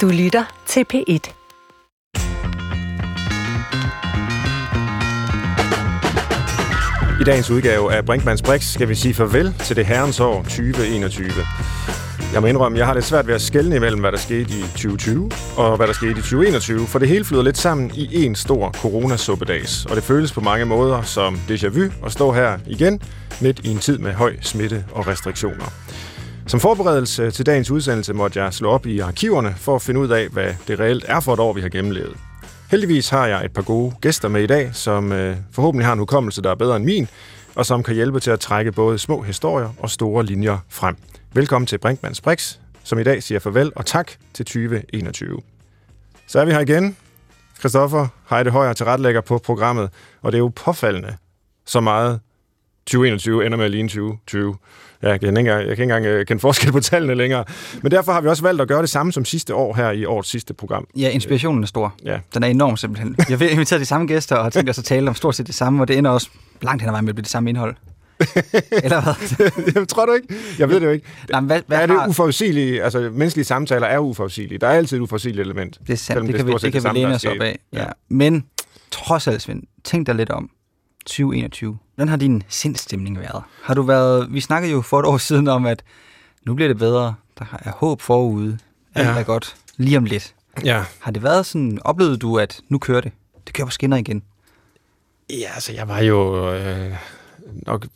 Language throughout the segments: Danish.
Du lytter til P1. I dagens udgave af Brinkmanns Brix skal vi sige farvel til det herrens år 2021. Jeg må indrømme, jeg har lidt svært ved at skelne imellem, hvad der skete i 2020 og hvad der skete i 2021, for det hele flyder lidt sammen i en stor coronasuppedags, og det føles på mange måder som déjà vu at stå her igen midt i en tid med høj smitte og restriktioner. Som forberedelse til dagens udsendelse måtte jeg slå op i arkiverne for at finde ud af, hvad det reelt er for et år, vi har gennemlevet. Heldigvis har jeg et par gode gæster med i dag, som øh, forhåbentlig har en hukommelse, der er bedre end min, og som kan hjælpe til at trække både små historier og store linjer frem. Velkommen til Brinkmanns Brix, som i dag siger farvel og tak til 2021. Så er vi her igen. Christoffer Heide Højer tilrettelægger på programmet, og det er jo påfaldende så meget 2021 ender med at ligne 2020. Ja, jeg, kan ikke engang, jeg kan ikke engang øh, kende forskel på tallene længere. Men derfor har vi også valgt at gøre det samme som sidste år her i årets sidste program. Ja, inspirationen er stor. Ja. Den er enorm simpelthen. Jeg har inviteret de samme gæster og tænkt os at tale om stort set det samme, og det ender også langt hen ad vejen med at blive det samme indhold. Eller hvad? jeg tror du ikke? Jeg ved det jo ikke. Nej, men hvad, hvad er det har... uforudsigelige? Altså, menneskelige samtaler er uforudsigelige. Der er altid et uforudsigeligt element. Det er sandt, det, det kan vi, set det kan det vi læne os op af. Ja. Ja. Men trods alt, Svend, tænk dig lidt om 2021. Hvordan har din sindstemning været? Har du været... Vi snakkede jo for et år siden om, at nu bliver det bedre. Der er håb forude. Alt Ja. er godt. Lige om lidt. Ja. Har det været sådan... Oplevede du, at nu kører det? Det kører på skinner igen. Ja, altså, jeg var jo øh, nok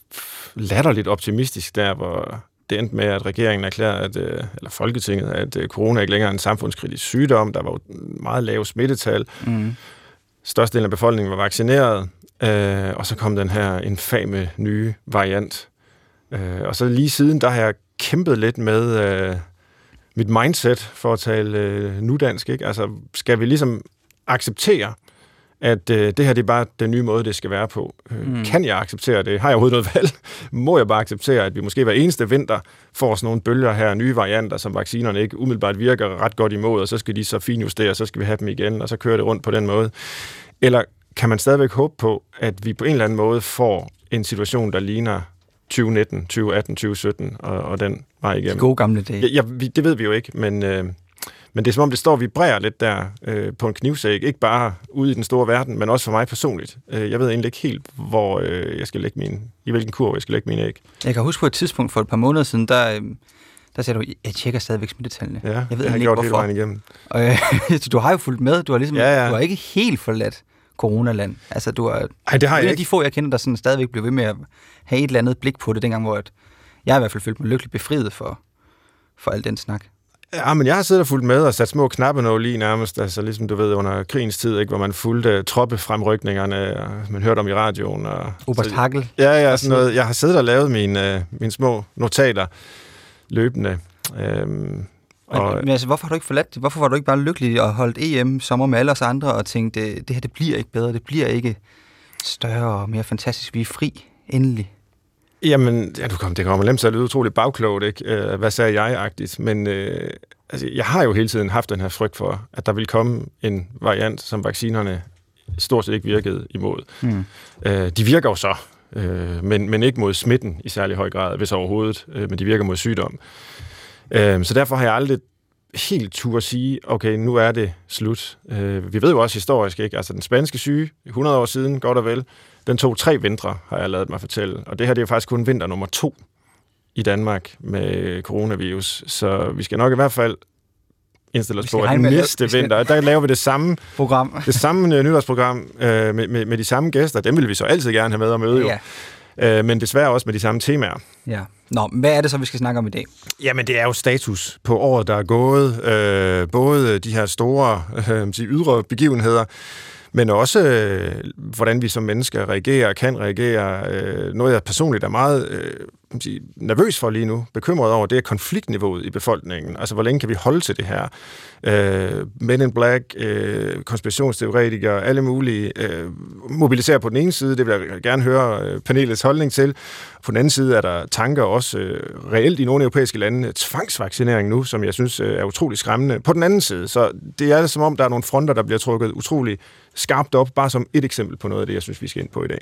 latterligt optimistisk der, hvor det endte med, at regeringen erklærede, at, øh, eller Folketinget, at øh, corona ikke længere er en samfundskritisk sygdom. Der var jo meget lave smittetal. Mm. Størstedelen af befolkningen var vaccineret. Øh, og så kom den her infame nye variant. Øh, og så lige siden, der har jeg kæmpet lidt med øh, mit mindset, for at tale øh, nudansk. Ikke? Altså, skal vi ligesom acceptere, at øh, det her det er bare den nye måde, det skal være på. Øh, Mm. Kan jeg acceptere det? Har jeg overhovedet noget valg? Må jeg bare acceptere, at vi måske hver eneste vinter får sådan nogle bølger her, nye varianter, som vaccinerne ikke umiddelbart virker ret godt imod, og så skal de så finjustere, og så skal vi have dem igen, og så kører det rundt på den måde. Eller kan man stadigvæk håbe på, at vi på en eller anden måde får en situation, der ligner 2019, 2018, 2017, og, og den vej De igennem? gode gamle dage. Ja, ja, vi, det ved vi jo ikke, men, øh, men det er som om, det står og vibrerer lidt der øh, på en knivsæk. Ikke bare ude i den store verden, men også for mig personligt. Øh, jeg ved egentlig ikke helt, hvor øh, jeg skal lægge min, i hvilken kurv jeg skal lægge mine æg. Jeg kan huske på et tidspunkt for et par måneder siden, der, øhm, der sagde du, jeg tjekker stadigvæk smittetallene. Ja, jeg ved det har jeg ikke, gjort hele hvorfor. vejen igennem. Og, øh, du har jo fulgt med. Du har, ligesom, Ja, ja. du har ikke helt forladt coronaland. Altså, du er Nej, det har en jeg af ikke. de få, jeg kender, der sådan stadigvæk blev ved med at have et eller andet blik på det, dengang, hvor at jeg i hvert fald følte mig lykkelig befriet for, for al den snak. Ja, men jeg har siddet og fulgt med og sat små knappenål i nærmest, altså ligesom du ved under krigens tid, ikke, hvor man fulgte troppefremrykningerne, og man hørte om i radioen. Og, Oberst så- Hagel. Ja, ja, sådan noget. Jeg har siddet og lavet mine, øh, mine små notater løbende. Øhm, Og, men altså, hvorfor har du ikke forladt det? Hvorfor var du ikke bare lykkelig og holdt EM sommer med alle os andre og tænkte, det, det her det bliver ikke bedre, det bliver ikke større og mere fantastisk, vi er fri, endelig. Jamen, ja, du kom, det kommer nemt til at lyde utroligt bagklogt, ikke? Øh, hvad sagde jeg-agtigt? Men øh, altså, jeg har jo hele tiden haft den her frygt for, at der vil komme en variant, som vaccinerne stort set ikke virkede imod. Hmm. Øh, de virker jo så, øh, men, men ikke mod smitten i særlig høj grad, hvis overhovedet, øh, men de virker mod sygdom. Øh, så derfor har jeg aldrig helt tur at sige, okay, nu er det slut. Øh, vi ved jo også historisk, ikke? Altså den spanske syge, 100 år siden, godt og vel, den tog tre vintre, har jeg lavet mig fortælle. Og det her det er jo faktisk kun vinter nummer to i Danmark med coronavirus. Så vi skal nok i hvert fald indstille os på, at næste skal- vinter, der laver vi det samme Program. det samme øh, nytårsprogram øh, med, med, med de samme gæster. Dem vil vi så altid gerne have med og møde, jo. Ja. Øh, men desværre også med de samme temaer. ja. Nå, hvad er det så, vi skal snakke om i dag? Jamen, det er jo status på året, der er gået. Øh, både de her store øh, de ydre begivenheder, men også øh, hvordan vi som mennesker reagerer, kan reagere. Øh, noget, jeg personligt er meget øh, man sige, nervøs for lige nu, bekymret over, det er konfliktniveauet i befolkningen. Altså, hvor længe kan vi holde til det her? Øh, Men in Black, øh, konspirationsteoretikere, alle mulige øh, mobiliserer på den ene side, det vil jeg gerne høre øh, panelets holdning til. På den anden side er der tanker også øh, reelt i nogle europæiske lande, tvangsvaccinering nu, som jeg synes øh, er utrolig skræmmende. På den anden side, så det er som om, der er nogle fronter, der bliver trukket utrolig skarpt op, bare som et eksempel på noget af det, jeg synes, vi skal ind på i dag.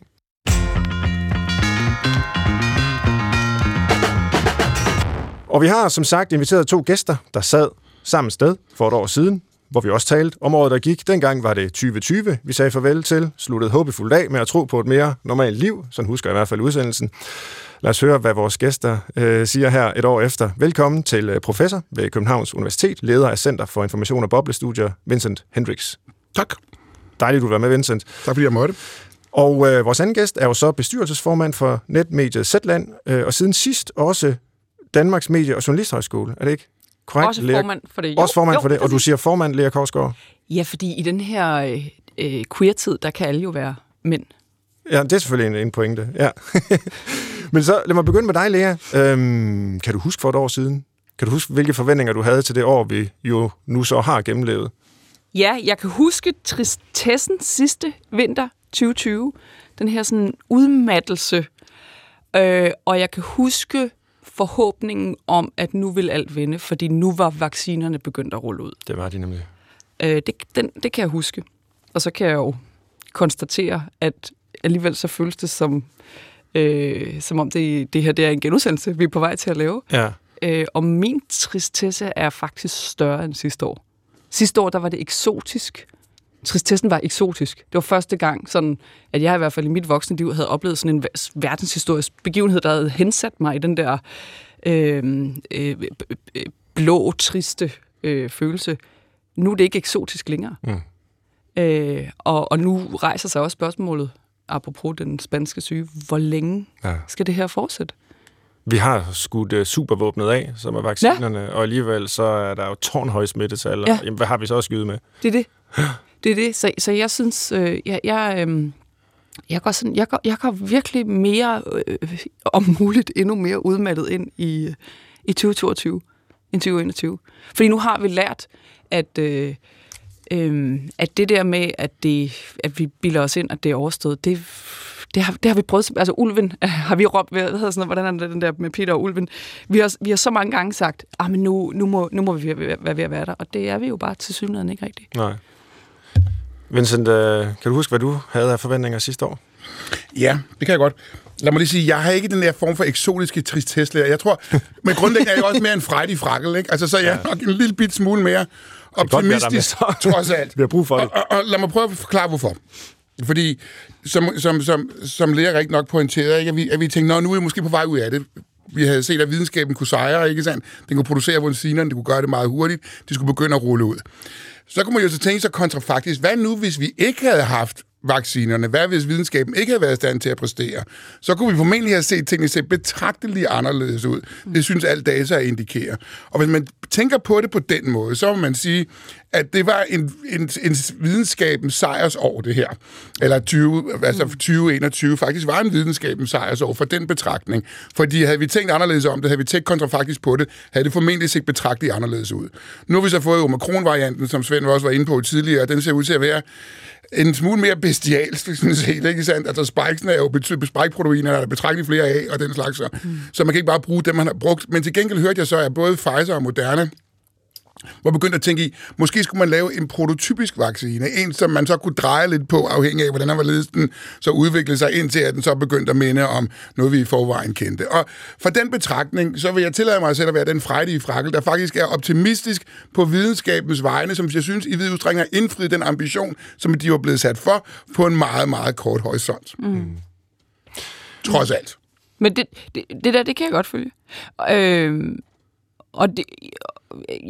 Og vi har som sagt inviteret to gæster, der sad samme sted for et år siden, hvor vi også talte om året, der gik. Dengang var det 2020, vi sagde farvel til, sluttede håbefuldt af med at tro på et mere normalt liv, sådan husker jeg i hvert fald udsendelsen. Lad os høre, hvad vores gæster øh, siger her et år efter. Velkommen til øh, professor ved Københavns Universitet, leder af Center for Information og Boblestudier, Vincent Hendricks. Tak. Dejligt, du være med, Vincent. Tak fordi jeg måtte. Og øh, vores anden gæst er jo så bestyrelsesformand for netmediet Zetland, øh, og siden sidst også Danmarks Medie- og Journalisthøjskole. Er det ikke korrekt? Også formand for det. Jo, også formand jo, for det, og du siger formand, Lea Korsgaard. Ja, fordi i den her øh, queer-tid, der kan alle jo være mænd. Ja, det er selvfølgelig en, en pointe, ja. Men så lad mig begynde med dig, Lea. Øhm, kan du huske for et år siden? Kan du huske, hvilke forventninger du havde til det år, vi jo nu så har gennemlevet? Ja, jeg kan huske tristessen sidste vinter 2020. Den her sådan udmattelse. Øh, og jeg kan huske forhåbningen om, at nu vil alt vende, fordi nu var vaccinerne begyndt at rulle ud. Det var de nemlig. Øh, det, den, det kan jeg huske. Og så kan jeg jo konstatere, at alligevel så føles det som, øh, som om det, det her det er en genudsendelse, vi er på vej til at lave. Ja. Øh, og min tristesse er faktisk større end sidste år. Sidste år, der var det eksotisk. Tristessen var eksotisk. Det var første gang, sådan, at jeg i hvert fald i mit voksne liv havde oplevet sådan en verdenshistorisk begivenhed, der havde hensat mig i den der øh, øh, blå, triste øh, følelse. Nu er det ikke eksotisk længere. Mm. Øh, og, og nu rejser sig også spørgsmålet, apropos den spanske syge, hvor længe ja. skal det her fortsætte? Vi har skudt uh, supervåbnet af, som er vaccinerne, ja. og alligevel så er der jo tårnhøje smittetal. Ja. Jamen, hvad har vi så at skyde med? Det er det. Det er det. Så, så jeg synes, øh, jeg, jeg, øh, jeg, går sådan, jeg, går, jeg går virkelig mere, øh, om muligt endnu mere udmattet ind i, i 2022 end 2021. Fordi nu har vi lært, at... Øh, øhm, at det der med, at, det, at vi bilder os ind, at det er overstået, det, det, har, det har vi prøvet. Altså ulven har vi råbt, hvad hedder sådan noget, hvordan er det den der med Peter og ulven? Vi har, vi har så mange gange sagt, ah, men nu, nu, må, nu må vi være ved at være der, og det er vi jo bare til synligheden ikke rigtigt. Nej. Vincent, øh, kan du huske, hvad du havde af forventninger sidste år? Ja, det kan jeg godt. Lad mig lige sige, jeg har ikke den der form for eksotiske tristesse. Jeg tror, men grundlæggende er jeg også mere en frejdig frakkel, ikke? Altså, så jeg er nok en lille bit smule mere optimistisk, godt, trods alt. Vi har brug for det. Og, og, og lad mig prøve at forklare, hvorfor. Fordi, som, som, som, som lærer rigtig nok pointerede, ikke, at, vi, at vi tænkte, nu er vi måske på vej ud af det. Vi havde set, at videnskaben kunne sejre, ikke sandt? Den kunne producere vaccinerne, det kunne gøre det meget hurtigt. De skulle begynde at rulle ud. Så kunne man jo så tænke sig kontrafaktisk, hvad nu, hvis vi ikke havde haft vaccinerne? Hvad hvis videnskaben ikke havde været i stand til at præstere? Så kunne vi formentlig have set tingene se betragteligt anderledes ud. Det synes alt data indikerer. Og hvis man tænker på det på den måde, så må man sige, at det var en, en, en videnskabens sejrsår, det her. Eller 20, altså 2021 faktisk var en videnskabens sejrsår for den betragtning. Fordi havde vi tænkt anderledes om det, havde vi tænkt kontrafaktisk på det, havde det formentlig set betragteligt anderledes ud. Nu har vi så fået Omikron-varianten, som Svend også var inde på tidligere, og den ser ud til at være en smule mere bestialsk, sådan set, ikke sandt? Altså, spikesene er jo spike-proteiner, der er betragteligt flere af, og den slags. Så. Mm. så man kan ikke bare bruge dem, man har brugt. Men til gengæld hørte jeg så, at både Pfizer og Moderna var begyndt at tænke i, måske skulle man lave en prototypisk vaccine, en som man så kunne dreje lidt på, afhængig af, hvordan var den så udviklede sig indtil, at den så begyndte at minde om noget, vi i forvejen kendte. Og for den betragtning, så vil jeg tillade mig selv at være den frejdige frakkel, der faktisk er optimistisk på videnskabens vegne, som jeg synes i vid udstrækning har indfriet den ambition, som de var blevet sat for, på en meget, meget kort horisont. Mm. Trods alt. Men det, det, det der, det kan jeg godt følge. Øh, og det,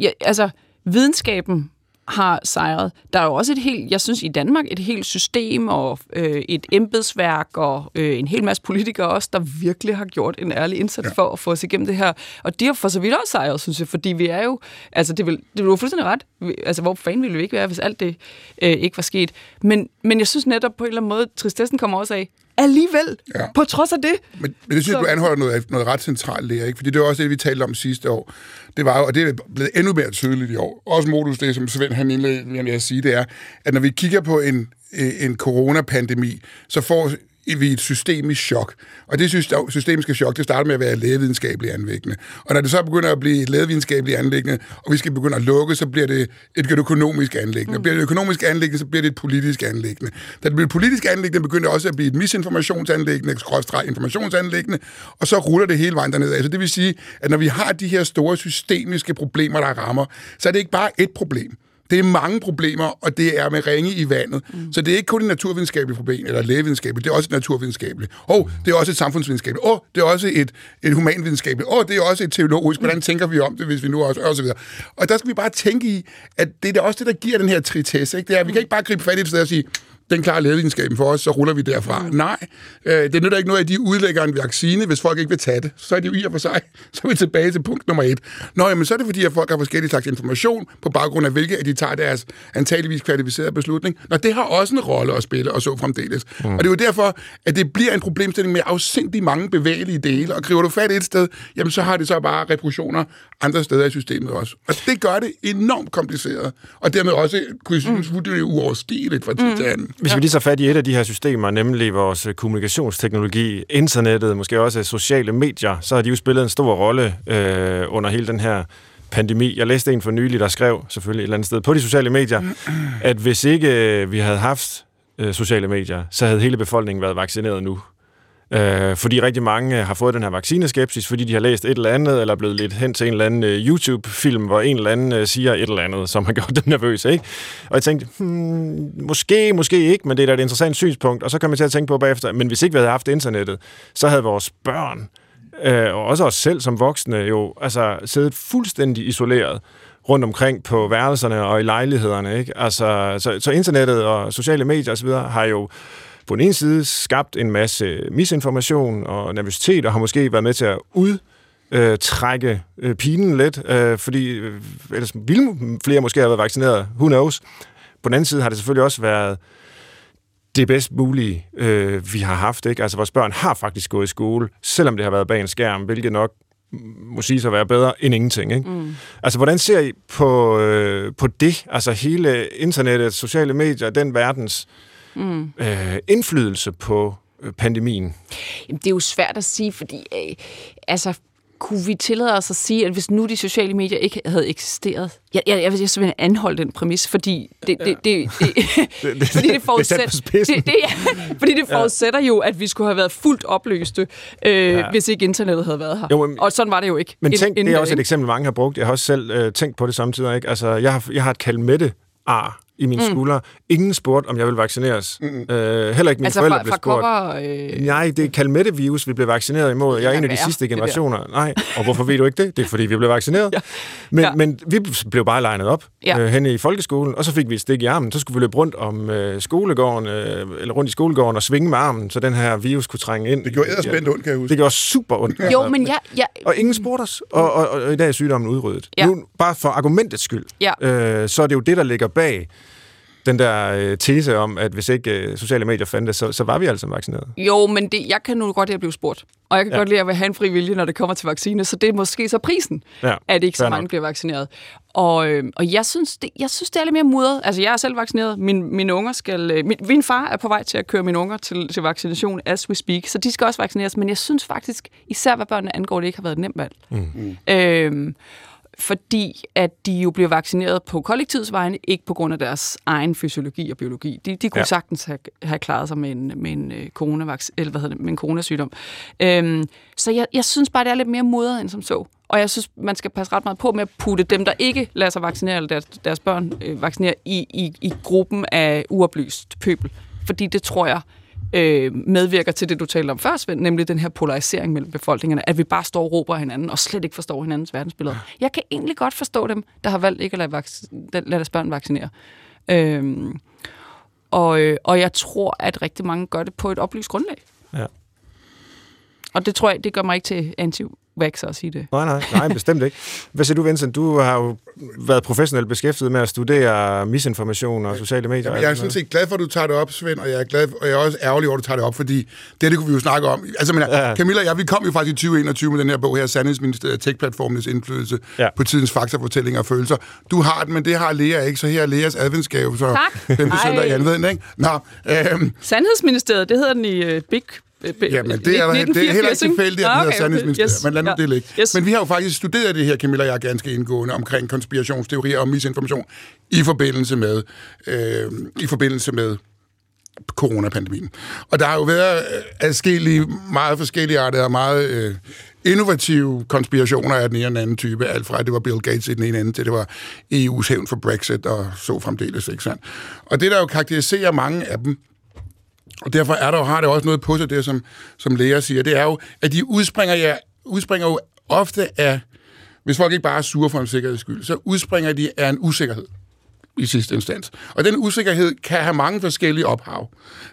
ja, altså, videnskaben har sejret. Der er jo også et helt, jeg synes i Danmark, et helt system og øh, et embedsværk og øh, en hel masse politikere også, der virkelig har gjort en ærlig indsats ja. for at få os igennem det her. Og de har for så vidt også sejret, synes jeg, fordi vi er jo, altså det vil, det vil jo fuldstændig ret. Vi, altså hvor fanden ville vi ikke være, hvis alt det øh, ikke var sket. Men, men jeg synes netop på en eller anden måde, tristessen kommer også af, alligevel, ja. på trods af det. Men, men det synes jeg, du anholder noget, noget ret centralt der, ikke? fordi det var også det, vi talte om sidste år. Det var jo, og det er blevet endnu mere tydeligt i år. Også modus, det som Svend han indledte med at sige, det er, at når vi kigger på en, en coronapandemi, så får vi et systemisk chok. Og det syste- systemiske chok, det starter med at være lægevidenskabelige anlæggende. Og når det så begynder at blive et lægevidenskabelige anlæggende, og vi skal begynde at lukke, så bliver det et økonomisk anlæggende. Mm. Bliver det et økonomisk anlæggende, så bliver det et politisk anlæggende. Da det bliver et politisk anlæggende, begynder det også at blive et misinformationsanlæggende, skråstreg informationsanlæggende, og så ruller det hele vejen derned. Altså det vil sige, at når vi har de her store systemiske problemer, der rammer, så er det ikke bare et problem. Det er mange problemer, og det er med ringe i vandet. Mm. Så det er ikke kun et naturvidenskabeligt problem, eller lægevidenskabeligt, det er også et naturvidenskabeligt. Og det er også et samfundsvidenskabeligt. Og det er også et, et humanvidenskabeligt. Og det er også et teologisk. Hvordan tænker vi om det, hvis vi nu også... Og, så videre. og der skal vi bare tænke i, at det er også det, der giver den her tritesse. Ikke? Det er, at vi kan ikke bare gribe fat i et sted og sige, den klarer lægevidenskaben for os, så ruller vi derfra. Mm. Nej, øh, det nytter ikke noget, at de udlægger en vaccine, hvis folk ikke vil tage det. Så er de jo i og for sig. Så er vi tilbage til punkt nummer et. Nå, jamen, så er det fordi, at folk har forskellige slags information, på baggrund af hvilke at de tager deres antageligvis kvalificerede beslutning. Nå, det har også en rolle at spille, og så fremdeles. Mm. Og det er jo derfor, at det bliver en problemstilling med afsindig mange bevægelige dele, og griber du fat et sted, jamen så har det så bare repressioner andre steder i systemet også. Og det gør det enormt kompliceret, og dermed også, synes, mm. er uoverstigeligt fra tid til anden. Hvis vi lige så fat i et af de her systemer, nemlig vores øh, kommunikationsteknologi, internettet, måske også sociale medier, så har de jo spillet en stor rolle øh, under hele den her pandemi. Jeg læste en for nylig, der skrev, selvfølgelig et eller andet sted, på de sociale medier, at hvis ikke øh, vi havde haft øh, sociale medier, så havde hele befolkningen været vaccineret nu. Øh, fordi rigtig mange øh, har fået den her vaccineskepsis, fordi de har læst et eller andet, eller er blevet lidt hen til en eller anden øh, YouTube-film, hvor en eller anden øh, siger et eller andet, som har gjort dem nervøse. Ikke? Og jeg tænkte, hmm, måske, måske ikke, men det er da et interessant synspunkt. Og så kom jeg til at tænke på bagefter, men hvis ikke vi havde haft internettet, så havde vores børn, øh, og også os selv som voksne, jo altså siddet fuldstændig isoleret rundt omkring på værelserne og i lejlighederne. Ikke? Altså, så, så internettet og sociale medier osv. har jo på den ene side skabt en masse misinformation og nervøsitet, og har måske været med til at ud øh, trække øh, pinen lidt, øh, fordi øh, ellers ville flere måske have været vaccineret, who knows. På den anden side har det selvfølgelig også været det bedst mulige, øh, vi har haft. Ikke? Altså vores børn har faktisk gået i skole, selvom det har været bag en skærm, hvilket nok må sige sig at være bedre end ingenting. Ikke? Mm. Altså, hvordan ser I på, øh, på det? Altså hele internettet, sociale medier, den verdens mm. øh, indflydelse på øh, pandemien? Jamen, det er jo svært at sige, fordi øh, altså, kunne vi tillade os at sige, at hvis nu de sociale medier ikke havde eksisteret, jeg, jeg, jeg vil simpelthen anholde den præmis, fordi det, det, det, det, det, fordi det, forudsæt, det, det, ja, fordi det forudsætter jo, at vi skulle have været fuldt opløste, øh, ja. hvis ikke internettet havde været her. Jo, men, og sådan var det jo ikke. Men tænk, det er også et eksempel, mange har brugt. Jeg har også selv øh, tænkt på det samtidig. Ikke? Altså, jeg har, jeg har et kalmette ar i mine mm. skuldre. Ingen spurgte, om jeg ville vaccineres. Mm. Øh, heller ikke mine altså forældre fra, blev spurgt. Cover, øh... Nej, det er kalmette-virus, vi blev vaccineret imod. Jeg er en af de sidste generationer. Nej, og hvorfor ved du ikke det? Det er, fordi vi blev vaccineret. ja. Men, ja. men vi blev bare legnet op ja. øh, henne i folkeskolen, og så fik vi et stik i armen. Så skulle vi løbe rundt om øh, skolegården, øh, eller rundt i skolegården og svinge med armen, så den her virus kunne trænge ind. Det gjorde ellers spændt ondt, kan jeg huske. Det gjorde super ondt. jo, men jeg... Ja. Og ingen spurgte os, og, og, og, og i dag er sygdommen udryddet. Ja. Nu, bare for argumentets skyld, ja. øh, så er det jo det, der ligger bag den der øh, tese om, at hvis ikke øh, sociale medier fandtes, så, så var vi altså vaccineret. Jo, men det, jeg kan nu godt lide at blive spurgt. Og jeg kan ja. godt lide at have en fri vilje, når det kommer til vaccine. Så det er måske så prisen, ja, at ikke så mange nok. bliver vaccineret. Og, øh, og jeg, synes, det, jeg synes, det er lidt mere mudret. Altså, jeg er selv vaccineret. Min, mine unger skal... Øh, min, min far er på vej til at køre mine unger til, til vaccination as we speak. Så de skal også vaccineres. Men jeg synes faktisk, især hvad børnene angår, det ikke har været et nemt valg. Mm. Øh, fordi at de jo bliver vaccineret på kollektivets vegne, ikke på grund af deres egen fysiologi og biologi. De, de kunne ja. sagtens have, have klaret sig med en, med en, øh, coronavac- eller hvad hedder det, med en coronasygdom. Øhm, så jeg, jeg synes bare, det er lidt mere modret end som så. Og jeg synes, man skal passe ret meget på med at putte dem, der ikke lader sig vaccinere, eller deres, deres børn øh, vaccinere, i, i, i gruppen af uoplyst pøbel. Fordi det tror jeg øh, medvirker til det, du talte om før, Svend, nemlig den her polarisering mellem befolkningerne, at vi bare står og råber hinanden, og slet ikke forstår hinandens verdensbillede. Jeg kan egentlig godt forstå dem, der har valgt ikke at lade, vac- lade deres børn vaccinere. Øh, og, og jeg tror, at rigtig mange gør det på et oplyst grundlag. Ja. Og det tror jeg, det gør mig ikke til anti waxer at sige det. Nej, nej, nej, bestemt ikke. Hvad siger du, Vincent? Du har jo været professionelt beskæftiget med at studere misinformation og sociale medier. Jamen, jeg er sådan set glad for, at du tager det op, Svend, og jeg er, glad, og jeg er også ærgerlig over, at du tager det op, fordi det, det kunne vi jo snakke om. Altså, men, ja. Camilla og jeg, vi kom jo faktisk i 2021 med den her bog her, Sandhedsministeriet Tech-platformenes indflydelse ja. på tidens faktafortællinger og følelser. Du har den, men det har Lea ikke, så her er Leas adventsgave, så tak. 5. søndag i anveden, ikke? Nå, øhm, Sandhedsministeriet, det hedder den i uh, Big Ja, men det er, det er heller ikke tilfældigt, at det hedder okay, yes, men lad nu ja. det ligge. Yes. Men vi har jo faktisk studeret det her, Camilla og jeg, ganske indgående omkring konspirationsteorier og misinformation i forbindelse med, øh, i forbindelse med coronapandemien. Og der har jo været øh, adskillige, meget forskellige arter og meget øh, innovative konspirationer af den ene og den anden type. Alt fra, at det var Bill Gates i den ene ende, til det var EU's hævn for Brexit og så fremdeles, ikke sandt? Og det, der jo karakteriserer mange af dem, og derfor er der, har det også noget på sig, det som, som læger siger, det er jo, at de udspringer, ja, udspringer jo ofte af, hvis folk ikke bare er sure for en sikkerheds skyld, så udspringer de af en usikkerhed i sidste instans. Og den usikkerhed kan have mange forskellige ophav.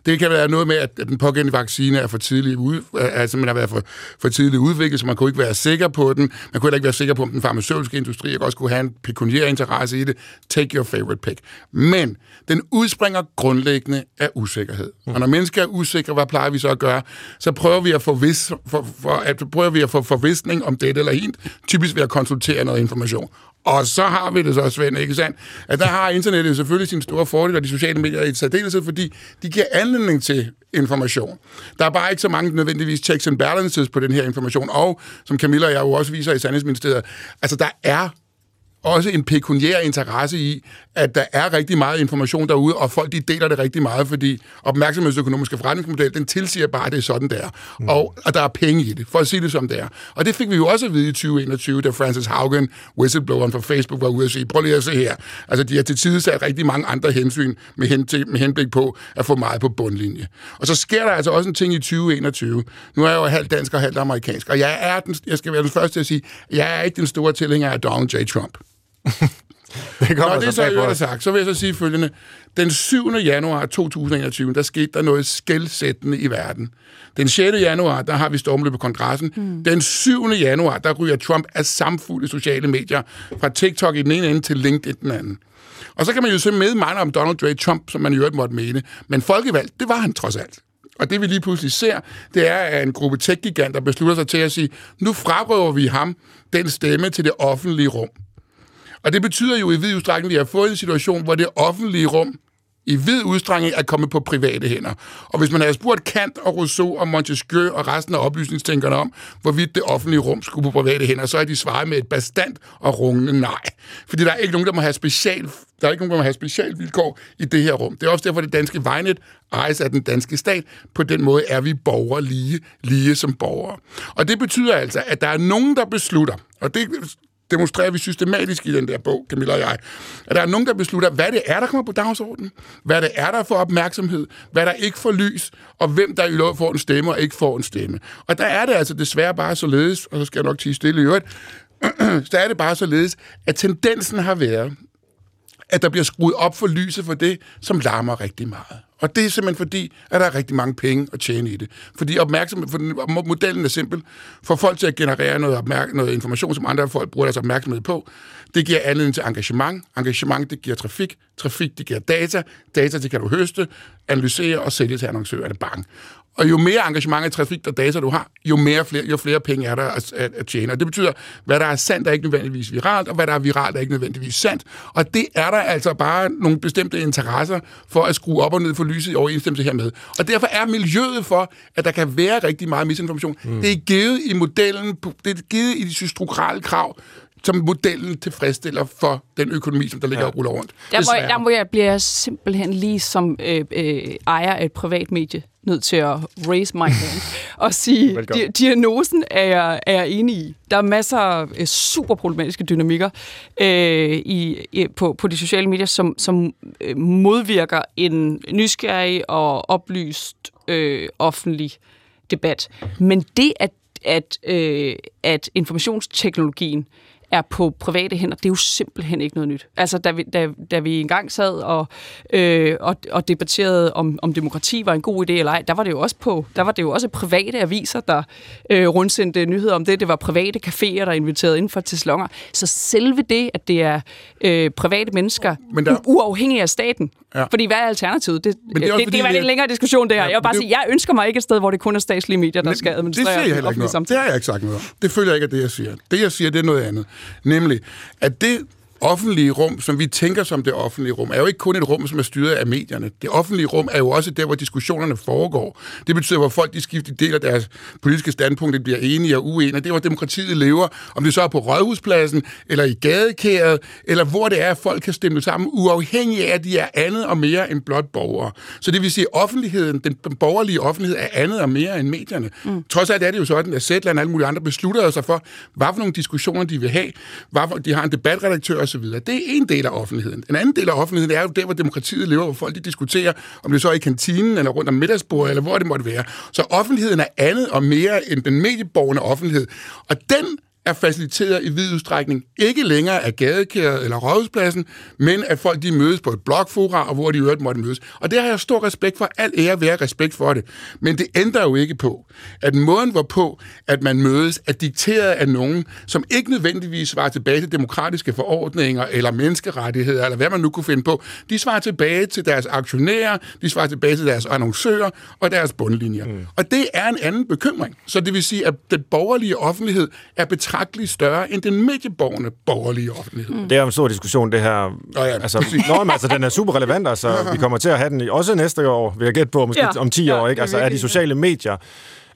Det kan være noget med, at den pågældende vaccine er for tidlig ud, altså man har været for, for tidligt udviklet, så man kunne ikke være sikker på den. Man kunne heller ikke være sikker på, om den farmaceutiske industri også kunne have en pekuniær interesse i det. Take your favorite pick. Men den udspringer grundlæggende af usikkerhed. Og når mennesker er usikre, hvad plejer vi så at gøre? Så prøver vi at få, vis, for, for, at, prøver vi at få forvisning om det eller hint, typisk ved at konsultere noget information. Og så har vi det så, Svend, ikke sandt? At der har internettet selvfølgelig sin store fordel, og de sociale medier i særdeleshed, fordi de giver anledning til information. Der er bare ikke så mange nødvendigvis checks and balances på den her information, og som Camilla og jeg jo også viser i Sandhedsministeriet, altså der er også en pekuniær interesse i, at der er rigtig meget information derude, og folk de deler det rigtig meget, fordi opmærksomhedsøkonomiske forretningsmodel, den tilsiger bare, at det er sådan, der. Mm. Og at der er penge i det, for at sige det som det er. Og det fik vi jo også at vide i 2021, da Francis Haugen, whistlebloweren fra Facebook, var ude at sige, prøv lige at se her. Altså, de har til tider sat rigtig mange andre hensyn med, hen til, med henblik på at få meget på bundlinje. Og så sker der altså også en ting i 2021. Nu er jeg jo halvt dansk og halvt amerikansk, og jeg er den, jeg skal være den første til at sige, jeg er ikke den store tilhænger af Donald J. Trump. det Når det er så er sagt, så vil jeg så sige følgende. Den 7. januar 2021, der skete der noget skældsættende i verden. Den 6. januar, der har vi stormløb på kongressen. Mm. Den 7. januar, der ryger Trump af samfulde sociale medier fra TikTok i den ene ende til LinkedIn den anden. Og så kan man jo se med meget om Donald J. Trump, som man i øvrigt måtte mene. Men folkevalgt, det var han trods alt. Og det vi lige pludselig ser, det er, at en gruppe tech-giganter beslutter sig til at sige, nu frarøver vi ham den stemme til det offentlige rum. Og det betyder jo i vid udstrækning, at vi har fået en situation, hvor det offentlige rum i vid udstrækning er kommet på private hænder. Og hvis man havde spurgt Kant og Rousseau og Montesquieu og resten af oplysningstænkerne om, hvorvidt det offentlige rum skulle på private hænder, så er de svaret med et bestandt og rungende nej. Fordi der er ikke nogen, der må have special, der er ikke nogen, der må have special vilkår i det her rum. Det er også derfor, det danske vejnet ejes af den danske stat. På den måde er vi borgere lige, lige som borgere. Og det betyder altså, at der er nogen, der beslutter, og det demonstrerer vi systematisk i den der bog, Camilla og jeg, at der er nogen, der beslutter, hvad det er, der kommer på dagsordenen, hvad det er, der får opmærksomhed, hvad der ikke får lys, og hvem der i lov får en stemme og ikke får en stemme. Og der er det altså desværre bare således, og så skal jeg nok tige stille i øvrigt, så er det bare således, at tendensen har været, at der bliver skruet op for lyset for det, som larmer rigtig meget. Og det er simpelthen fordi, at der er rigtig mange penge at tjene i det. Fordi opmærksomhed, for modellen er simpel. For folk til at generere noget, opmærk- noget information, som andre folk bruger deres opmærksomhed på, det giver anledning til engagement. Engagement, det giver trafik. Trafik, det giver data. Data, det kan du høste, analysere og sælge til annoncørerne. Bang. Og jo mere engagement i trafik og data du har, jo, mere flere, jo flere penge er der at, at, at tjene. Og det betyder, hvad der er sandt er ikke nødvendigvis viralt, og hvad der er viralt er ikke nødvendigvis sandt. Og det er der altså bare nogle bestemte interesser for at skrue op og ned for lyset i overensstemmelse hermed. Og derfor er miljøet for, at der kan være rigtig meget misinformation, mm. det er givet i modellen, det er givet i de strukturelle krav, som modellen tilfredsstiller for den økonomi, som der ligger ja. og ruller rundt. Der må, der må jeg blive simpelthen lige som øh, øh, ejer af et privat medie nødt til at raise my hand og sige, di- diagnosen er jeg, er jeg enig i. Der er masser af øh, super problematiske dynamikker øh, i, i, på, på de sociale medier, som, som øh, modvirker en nysgerrig og oplyst øh, offentlig debat. Men det, at, at, øh, at informationsteknologien er på private hænder, det er jo simpelthen ikke noget nyt. Altså, da vi, da, da vi engang sad og, øh, og, og debatterede, om, om demokrati var en god idé eller ej, der var det jo også på, der var det jo også private aviser, der øh, rundsendte nyheder om det. Det var private caféer, der inviterede ind for til salonger. Så selve det, at det er øh, private mennesker, Men der- uafhængige af staten. Ja. Fordi hvad er alternativet? Det, Men det er også det, fordi, det var er- længere diskussion, det her. Ja, jeg vil bare men det- sige, jeg ønsker mig ikke et sted, hvor det kun er statslige medier, der skal det administrere siger jeg heller ikke noget. Det har jeg ikke sagt noget om. Det føler jeg ikke, at det, jeg siger. Det, jeg siger, det er noget andet. Nemlig, at det offentlige rum, som vi tænker som det offentlige rum, er jo ikke kun et rum, som er styret af medierne. Det offentlige rum er jo også der, hvor diskussionerne foregår. Det betyder, hvor folk de skifter del af deres politiske standpunkt, de bliver enige og uenige. Det er, hvor demokratiet lever. Om det så er på Rådhuspladsen, eller i gadekæret, eller hvor det er, at folk kan stemme sammen, uafhængig af, at de er andet og mere end blot borgere. Så det vil sige, at offentligheden, den borgerlige offentlighed, er andet og mere end medierne. Mm. Trods alt er det jo sådan, at Zetland og alle mulige andre beslutter sig for, hvad for nogle diskussioner de vil have, hvad for, de har en debatredaktør osv. Det er en del af offentligheden. En anden del af offentligheden er jo der, hvor demokratiet lever, hvor folk de diskuterer, om det så er i kantinen, eller rundt om middagsbordet, eller hvor det måtte være. Så offentligheden er andet og mere end den medieborgende offentlighed. Og den er faciliteret i vid udstrækning ikke længere af gadekæret eller rådhuspladsen, men at folk de mødes på et blogfora, og hvor de øvrigt måtte mødes. Og det har jeg stor respekt for. Al ære være respekt for det. Men det ændrer jo ikke på, at måden hvorpå, at man mødes, er dikteret af nogen, som ikke nødvendigvis svarer tilbage til demokratiske forordninger eller menneskerettigheder, eller hvad man nu kunne finde på. De svarer tilbage til deres aktionærer, de svarer tilbage til deres annoncører og deres bundlinjer. Mm. Og det er en anden bekymring. Så det vil sige, at den borgerlige offentlighed er betragteligt større end den medieborgerne borgerlige offentlighed. Mm. Det er en stor diskussion, det her. Nå ja, altså, nå, men, altså, den er super relevant, altså. Vi kommer til at have den også næste år, vil jeg gætte på, måske Ja, om 10 ja, år, ikke? Altså, er de sociale medier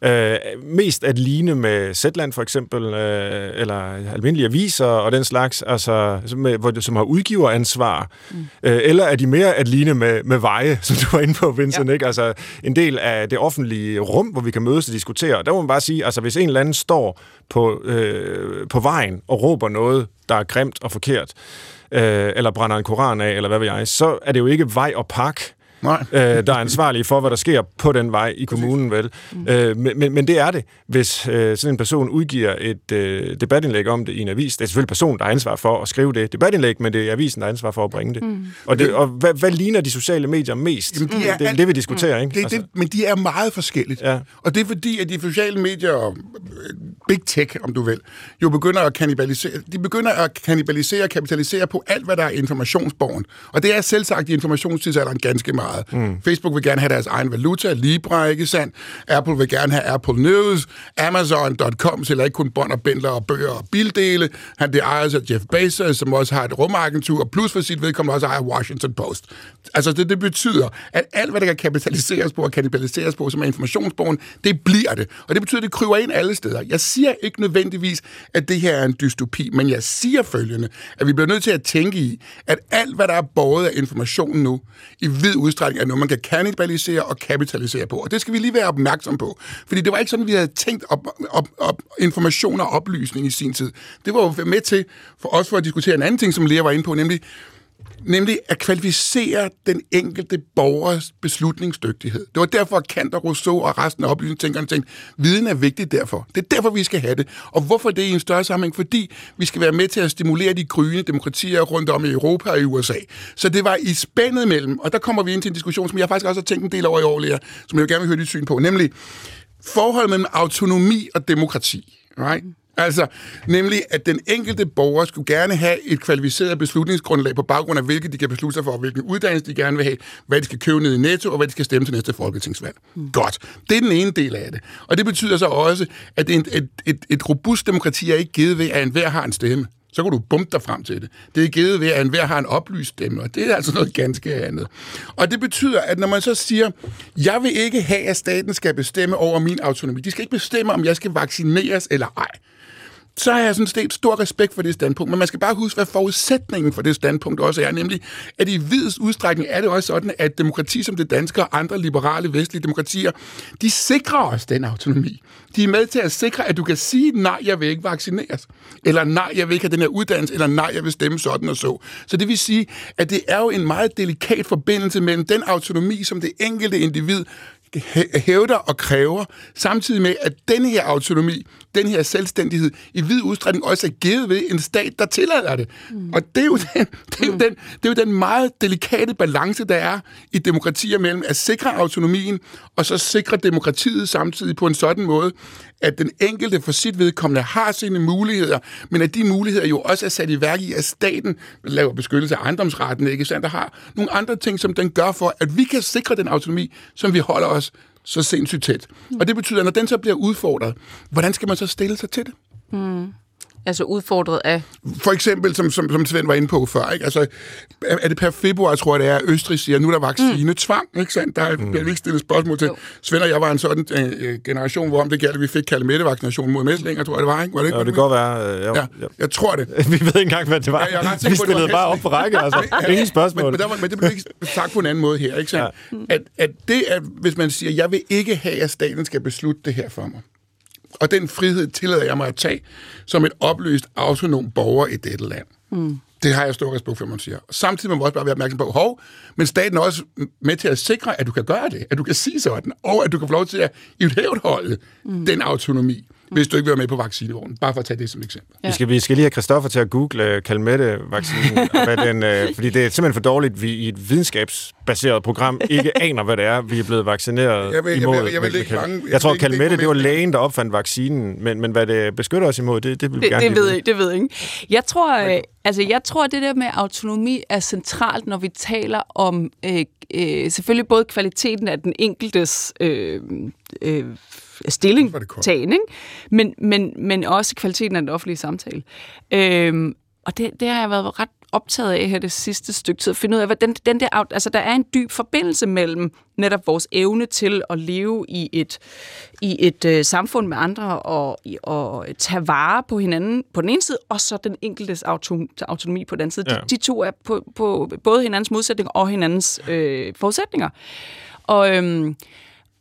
øh, mest at ligne med Zetland for eksempel, øh, eller almindelige aviser og den slags, altså, som, med, hvor som har udgiveransvar, mm. øh, eller er de mere at ligne med, med veje, som du var inde på, Vincent, ja. ikke? Altså, en del af det offentlige rum, hvor vi kan mødes og diskutere. Og der må man bare sige, altså, hvis en eller anden står på, øh, på vejen og råber noget, der er grimt og forkert, øh, eller brænder en koran af, eller hvad ved jeg, så er det jo ikke vej og park, Nej. øh, der er ansvarlige for, hvad der sker på den vej i kommunen, vel? Mm. Øh, men, men, det er det, hvis øh, sådan en person udgiver et øh, debatindlæg om det i en avis. Det er selvfølgelig personen, der har ansvar for at skrive det debatindlæg, men det er avisen, der har ansvar for at bringe det. Mm. Og, det, og hvad, hvad ligner de sociale medier mest? Jamen, de er det er alt- det, vi diskuterer, ikke? Det, altså. det, men de er meget forskelligt. Ja. Og det er fordi, at de sociale medier og øh, big tech, om du vil, jo begynder at kannibalisere, de begynder at kannibalisere og kapitalisere på alt, hvad der er informationsborgen. Og det er selv sagt i informationstidsalderen ganske meget. Mm. Facebook vil gerne have deres egen valuta, Libra, ikke sandt? Apple vil gerne have Apple News, Amazon.com sælger ikke kun bånd og bændler og bøger og bildele. Han det ejes af Jeff Bezos, som også har et rumagentur, og plus for sit vedkommende også ejer Washington Post. Altså det, det betyder, at alt, hvad der kan kapitaliseres på og kanibaliseres på, som er informationsbogen, det bliver det. Og det betyder, at det kryver ind alle steder. Jeg siger ikke nødvendigvis, at det her er en dystopi, men jeg siger følgende, at vi bliver nødt til at tænke i, at alt, hvad der er båret af information nu, i vid udstrækning er noget, man kan kannibalisere og kapitalisere på. Og det skal vi lige være opmærksom på. Fordi det var ikke sådan, vi havde tænkt op, op, op, information og oplysning i sin tid. Det var jo med til, for os for at diskutere en anden ting, som Lea var inde på, nemlig nemlig at kvalificere den enkelte borgers beslutningsdygtighed. Det var derfor, at Kant og Rousseau og resten af oplysningstænkerne tænkte, viden er vigtigt derfor. Det er derfor, vi skal have det. Og hvorfor det i en større sammenhæng? Fordi vi skal være med til at stimulere de gryende demokratier rundt om i Europa og i USA. Så det var i spændet mellem, og der kommer vi ind til en diskussion, som jeg faktisk også har tænkt en del over i år, Lea, som jeg vil gerne vil høre dit syn på, nemlig forholdet mellem autonomi og demokrati. Right? Altså, nemlig, at den enkelte borger skulle gerne have et kvalificeret beslutningsgrundlag på baggrund af, hvilket de kan beslutte sig for, hvilken uddannelse de gerne vil have, hvad de skal købe ned i Netto, og hvad de skal stemme til næste folketingsvalg. Mm. Godt. Det er den ene del af det. Og det betyder så også, at et, et, et, et robust demokrati er ikke givet ved, at enhver har en stemme. Så kan du bumpe dig frem til det. Det er givet ved, at enhver har en oplyst stemme, og det er altså noget ganske andet. Og det betyder, at når man så siger, jeg vil ikke have, at staten skal bestemme over min autonomi. De skal ikke bestemme, om jeg skal vaccineres eller ej så har jeg sådan set stor respekt for det standpunkt, men man skal bare huske, hvad forudsætningen for det standpunkt også er, nemlig, at i videst udstrækning er det også sådan, at demokrati som det danske og andre liberale vestlige demokratier, de sikrer os den autonomi. De er med til at sikre, at du kan sige, nej, jeg vil ikke vaccineres, eller nej, jeg vil ikke have den her uddannelse, eller nej, jeg vil stemme sådan og så. Så det vil sige, at det er jo en meget delikat forbindelse mellem den autonomi, som det enkelte individ hævder og kræver, samtidig med, at den her autonomi, den her selvstændighed, i vid udstrækning også er givet ved en stat, der tillader det. Mm. Og det er, jo den, det, er jo den, det er jo den meget delikate balance, der er i demokratier mellem at sikre autonomien, og så sikre demokratiet samtidig på en sådan måde, at den enkelte for sit vedkommende har sine muligheder, men at de muligheder jo også er sat i værk i, at staten laver beskyttelse af ejendomsretten, ikke sandt, der har nogle andre ting, som den gør for, at vi kan sikre den autonomi, som vi holder os så sindssygt tæt. Og det betyder, at når den så bliver udfordret, hvordan skal man så stille sig til det? Mm. Altså udfordret af... For eksempel, som, som, som Svend var inde på før, ikke? Altså, er det per februar, tror jeg det er, Østrig siger, nu er der vaccine tvang, ikke sandt? Der mm. bliver vi ikke stillet spørgsmål til. Jo. Svend og jeg var en sådan øh, generation, hvor om det galt, at vi fik Kalamette-vaccination mod mæslinger, tror jeg det var, ikke? Var det ikke? Ja, det kan godt være. Øh, jo, Ja, ja. jeg tror det. Vi ved ikke engang, hvad det var. Ja, jeg er vi på, var stillede bare op på række, altså. Ingen spørgsmål. Men, men, der var, men det blev ikke sagt på en anden måde her, ikke sandt? Ja. At, at det er, hvis man siger, jeg vil ikke have, at staten skal beslutte det her for mig. Og den frihed tillader jeg mig at tage som et opløst, autonom borger i dette land. Mm. Det har jeg stor respekt for, man siger. Samtidig må man også bare være opmærksom på, hov, men staten er også med til at sikre, at du kan gøre det, at du kan sige sådan, og at du kan få lov til at i et holde mm. den autonomi, hvis du ikke vil være med på vaccinevognen. Bare for at tage det som eksempel. Vi skal, vi skal lige have Christoffer til at google uh, Kalmette-vaccinen, og hvad den, uh, fordi det er simpelthen for dårligt, at vi i et videnskabsbaseret program ikke aner, hvad det er, vi er blevet vaccineret Jeg vil- jeg imod. vil- jeg vil ikke mange- jeg jeg tror, Kalmette, det var lægen, der opfandt vaccinen, men, men hvad det beskytter os imod, det, det vil vi Det, gerne det ved jeg, det ved jeg ikke. Jeg tror, øh, altså, jeg tror, at det der med autonomi er centralt, når vi taler om øh, øh, selvfølgelig både kvaliteten af den enkeltes øh, øh, stilling, tagen, ikke? Men, men, men også kvaliteten af den offentlige samtale. Øh, og det, det har jeg været ret optaget af her det sidste stykke tid, at finde ud af, hvad den, den der, altså der er en dyb forbindelse mellem netop vores evne til at leve i et, i et øh, samfund med andre og, og tage vare på hinanden på den ene side, og så den enkeltes auto, autonomi på den anden side. Ja. De, de to er på, på både hinandens modsætninger og hinandens øh, forudsætninger. Og, øhm,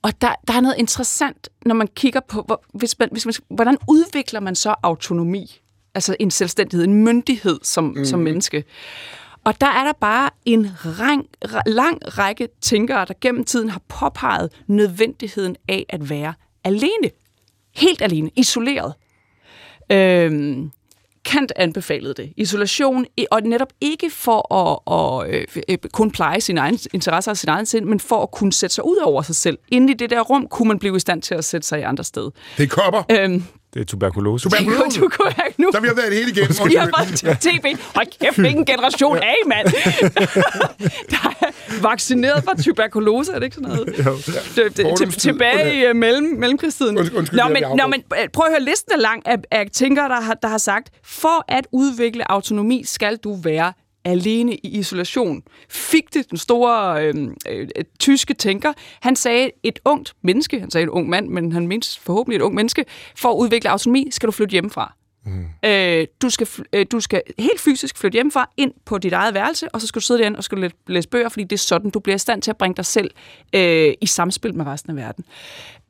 og der, der er noget interessant, når man kigger på, hvor, hvis man, hvis man, hvordan udvikler man så autonomi? Altså en selvstændighed, en myndighed som, mm. som menneske. Og der er der bare en rang, lang række tænkere, der gennem tiden har påpeget nødvendigheden af at være alene. Helt alene, isoleret. Øhm, Kant anbefalede det. Isolation, og netop ikke for at, at øh, øh, kun pleje sine egne interesser og sin egen sind, men for at kunne sætte sig ud over sig selv. Inde i det der rum kunne man blive i stand til at sætte sig i andre sted. Det er kopper. Øhm, Det er tuberkulose. Tuberkulose. du kunne ikke nu. Så vi har været det hele igennem. Vi har fået TB. Hold kæft, hvilken generation A, mand. der er vaccineret for tuberkulose, er det ikke sådan noget? Det, det, tid. tilbage i uh, mellem, mellemkrigstiden. Undskyld, Nå, men, nå, men øh, prøv at høre, listen er lang af, af tænkere, der har, der har sagt, for at udvikle autonomi, skal du være alene i isolation. Fichte, den store øh, øh, tyske tænker, han sagde, et ungt menneske, han sagde et ung mand, men han mente forhåbentlig et ung menneske, for at udvikle autonomi, skal du flytte hjemmefra. Mm. Øh, du, skal, øh, du skal helt fysisk flytte hjemmefra ind på dit eget værelse, og så skal du sidde derinde og skal læ- læse bøger, fordi det er sådan, du bliver i stand til at bringe dig selv øh, i samspil med resten af verden.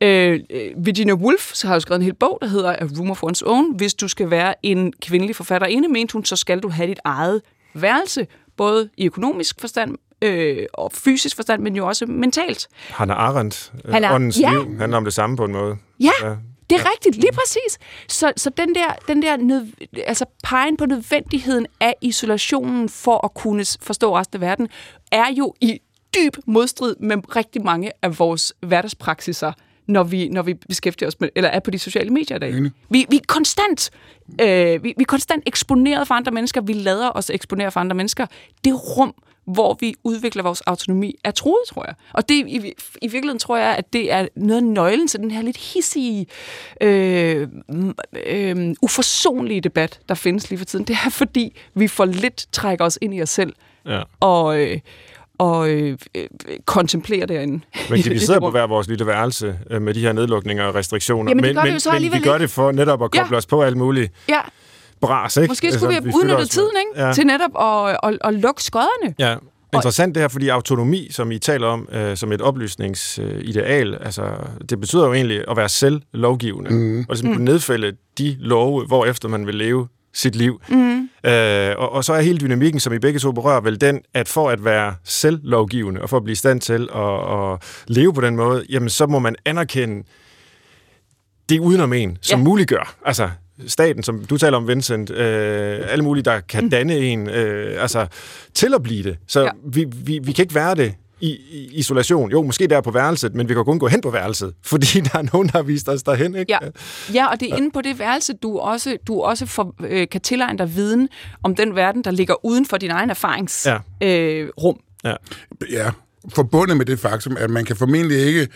Øh, øh, Virginia Woolf så har jo skrevet en hel bog, der hedder A Room of One's Own. Hvis du skal være en kvindelig forfatter inde, mente hun, så skal du have dit eget værelse, både i økonomisk forstand øh, og fysisk forstand, men jo også mentalt. Hannah Arendt, øh, Hannah- åndens ja. liv, handler om det samme på en måde. Ja, Ja. det er ja. rigtigt, lige præcis. Så, så den der, den der nød, altså pegen på nødvendigheden af isolationen for at kunne forstå resten af verden, er jo i dyb modstrid med rigtig mange af vores hverdagspraksiser, når vi, når vi beskæftiger os med, eller er på de sociale medier i dag. Enig. Vi, vi er konstant, øh, vi, vi er konstant eksponeret for andre mennesker, vi lader os eksponere for andre mennesker. Det rum, hvor vi udvikler vores autonomi, er troet, tror jeg. Og det, i, i virkeligheden tror jeg, at det er noget af nøglen til den her lidt hissige, øh, øh, uforsonlige debat, der findes lige for tiden. Det er, fordi vi for lidt trækker os ind i os selv Ja. og, øh, og øh, øh, kontemplerer derinde. Men kan vi det sidde på hver vores lille værelse øh, med de her nedlukninger og restriktioner? Jamen, det men, gør vi men, jo så men alligevel vi gør det for netop at koble Ja. os på alt muligt Ja, bras, ikke? måske skulle Altså, vi have udnyttet tiden ikke? Ja. til netop at, at, at lukke skodderne. Ja. Interessant det her, fordi autonomi, som I taler om øh, som et oplysningsideal, altså, det betyder jo egentlig at være selvlovgivende. Mm. Og ligesom kunne nedfælde de love, hvor efter man vil leve sit liv. Mm. Øh, og, og så er hele dynamikken, som I begge to berører, vel den, at for at være selvlovgivende, og for at blive i stand til at, at leve på den måde, jamen så må man anerkende det udenom en, som ja. muliggør. Altså, staten, som du taler om, Vincent, øh, alle mulige, der kan mm. danne en, øh, altså, til at blive det. Så ja. vi, vi, vi kan ikke være det i, i isolation. Jo, måske der på værelset, men vi kan kun gå hen på værelset, fordi der er nogen, der har vist os derhen. Ikke? Ja. ja, og det er inde på det værelse, du også, du også for, øh, kan tilegne dig viden om den verden, der ligger uden for din egen erfaringsrum. Ja. Øh, rum. ja. ja, forbundet med det faktum, at man kan formentlig ikke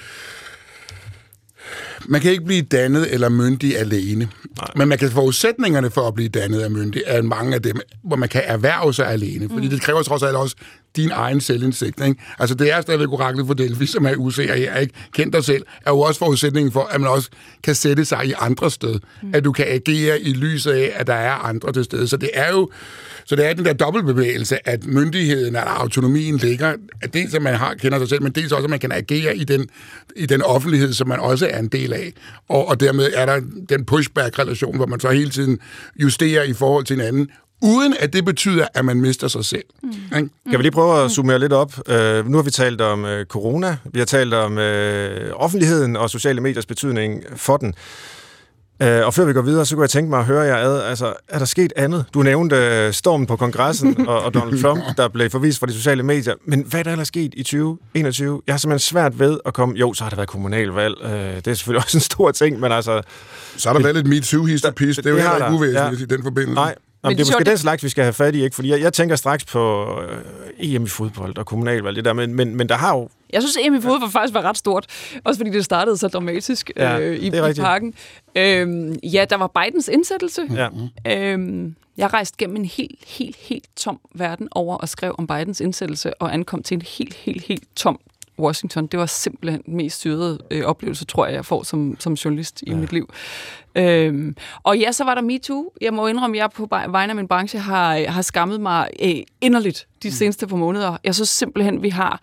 man kan ikke blive dannet eller myndig alene. Nej. Men man kan forudsætningerne for at blive dannet og myndig er mange af dem, hvor man kan erhverve sig alene. Fordi mm. det kræver trods alt også din egen selvindsigt. Ikke? Altså det er stadigvæk oraklet for Delphi, som er usikker her, ikke? Kendt dig selv, er jo også forudsætningen for, at man også kan sætte sig i andre sted. Mm. At du kan agere i lyset af, at der er andre til stede. Så det er jo så det er den der dobbeltbevægelse, at myndigheden, at autonomien ligger, at dels at man har, kender sig selv, men dels også, at man kan agere i den, i den offentlighed, som man også er en del af. Og, og dermed er der den pushback-relation, hvor man så hele tiden justerer i forhold til hinanden, uden at det betyder, at man mister sig selv. Mm. Kan vi lige prøve at summere lidt op? Uh, nu har vi talt om uh, corona, vi har talt om uh, offentligheden og sociale mediers betydning for den. Uh, og før vi går videre, så kunne jeg tænke mig at høre jer ad, altså, er der sket andet? Du nævnte uh, stormen på kongressen og, og Donald Trump, der blev forvist fra de sociale medier. Men hvad er der ellers sket i 2021? Jeg har simpelthen svært ved at komme... Jo, så har der været kommunalvalg. Uh, det er selvfølgelig også en stor ting, men altså... Så har der været lidt metoo histerpis Det er jo heller ikke uvæsentligt ja. i den forbindelse. Nej, Jamen, det er måske den slags, vi skal have fat i, ikke? Fordi jeg, jeg tænker straks på øh, EM i fodbold og kommunalvalg, det der, men, men, men der har jo... Jeg synes, EM i fodbold ja. faktisk var ret stort, også fordi det startede så dramatisk ja, øh, i, i parken. Øhm, ja, der var Bidens indsættelse. Ja. Øhm, jeg rejste gennem en helt, helt, helt tom verden over og skrev om Bidens indsættelse og ankom til en helt, helt, helt tom Washington. Det var simpelthen den mest styrede øh, oplevelse, tror jeg, jeg får som, som journalist i ja. mit liv. Øhm, og ja, så var der MeToo. Jeg må indrømme, at jeg på vegne af min branche har, har skammet mig øh, inderligt de mm. seneste par måneder. Jeg synes simpelthen, vi har...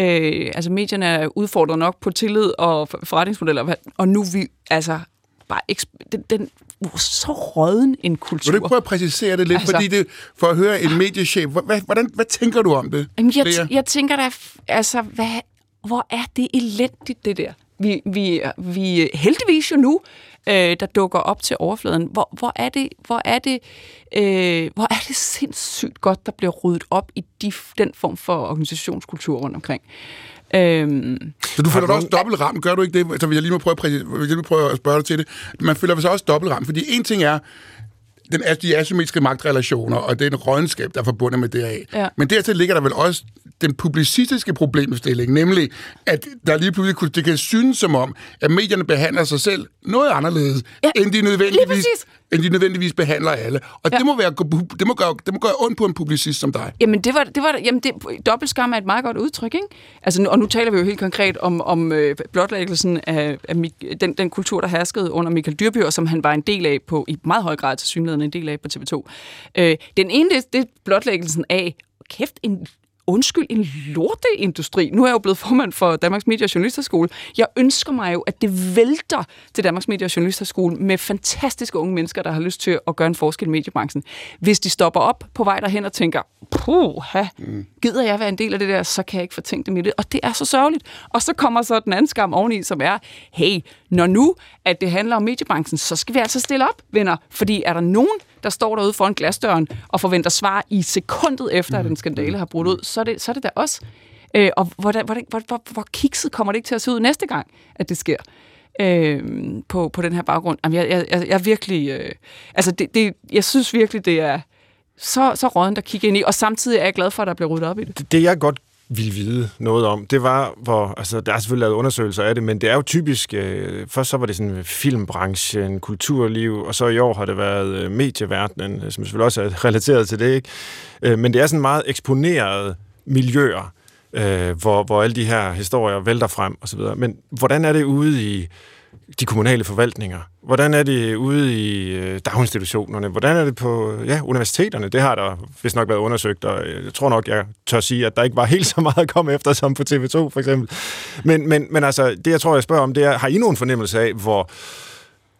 Øh, altså medierne er udfordret nok på tillid og forretningsmodeller, og nu vi altså bare den, den så råden en kultur. Vil du ikke prøve at præcisere det lidt? Altså, fordi det, for at høre en mediechef, hvad, hvordan, hvad tænker du om det? Jamen, jeg, jeg tænker da, altså, hvad, hvor er det elendigt, det der? Vi, vi, vi heldigvis jo nu, øh, der dukker op til overfladen. Hvor, hvor er det, hvor er det, øh, hvor er det sindssygt godt, der bliver ryddet op i de, den form for organisationskultur rundt omkring. Øhm, så du føler dig også dobbelt ramt, gør du ikke det? Så vil jeg lige må prøve at, vil jeg lige prøve at spørge dig til det. Man føler sig også dobbelt ramt, fordi en ting er, den, de asymmetriske magtrelationer og den rådenskab, der er forbundet med det af. Ja. Men dertil ligger der vel også den publicistiske problemstilling, nemlig at der lige pludselig det kan synes som om, at medierne behandler sig selv noget anderledes, ja. end de nødvendigvis end de nødvendigvis behandler alle. Og ja. det, må være, det, må gøre, det må gøre ondt på en publicist som dig. Jamen, det var, det var, jamen det, dobbeltskam er et meget godt udtryk, ikke? Altså, og nu taler vi jo helt konkret om, om øh, blotlæggelsen af, af den, den kultur, der herskede under Michael Dyrby, og som han var en del af på, i meget høj grad til synligheden en del af på TV2. Øh, den ene, det, det er blotlæggelsen af kæft, en undskyld, en lorteindustri. Nu er jeg jo blevet formand for Danmarks Medie- og Journalisterskole. Jeg ønsker mig jo, at det vælter til Danmarks Medie- og Journalisterskole med fantastiske unge mennesker, der har lyst til at gøre en forskel i mediebranchen. Hvis de stopper op på vej derhen og tænker, puh, ha, gider jeg være en del af det der, så kan jeg ikke fortænke dem i det. Og det er så sørgeligt. Og så kommer så den anden skam oveni, som er, hey, når nu, at det handler om mediebranchen, så skal vi altså stille op, venner. Fordi er der nogen, der står derude foran glasdøren og forventer svar i sekundet efter, at en skandale har brudt ud, så er det, så er det da os. Øh, og hvor, hvor, hvor, hvor, hvor kikset kommer det ikke til at se ud næste gang, at det sker? øh, på, på den her baggrund. Jamen, jeg, jeg, jeg, jeg virkelig... Øh, altså, det, det, jeg synes virkelig, det er så, så råden, der kigger ind i, og samtidig er jeg glad for, at der bliver ryddet op i det. Det, det jeg godt ville vide noget om, det var, hvor, altså der er selvfølgelig lavet undersøgelser af det, men det er jo typisk, øh, først så var det sådan filmbranchen, kulturliv, og så i år har det været øh, medieverdenen, øh, som selvfølgelig også er relateret til det, ikke? Øh, men det er sådan meget eksponerede miljøer, øh, hvor, hvor alle de her historier vælter frem, og så videre. Men hvordan er det ude i de kommunale forvaltninger? Hvordan er det ude i øh, daginstitutionerne? Hvordan er det på ja, universiteterne? Det har der vist nok været undersøgt, og øh, jeg tror nok, jeg tør sige, at der ikke var helt så meget at komme efter som på TV2 for eksempel. Men, men, men altså, det jeg tror, jeg spørger om, det er, har I nogen fornemmelse af, hvor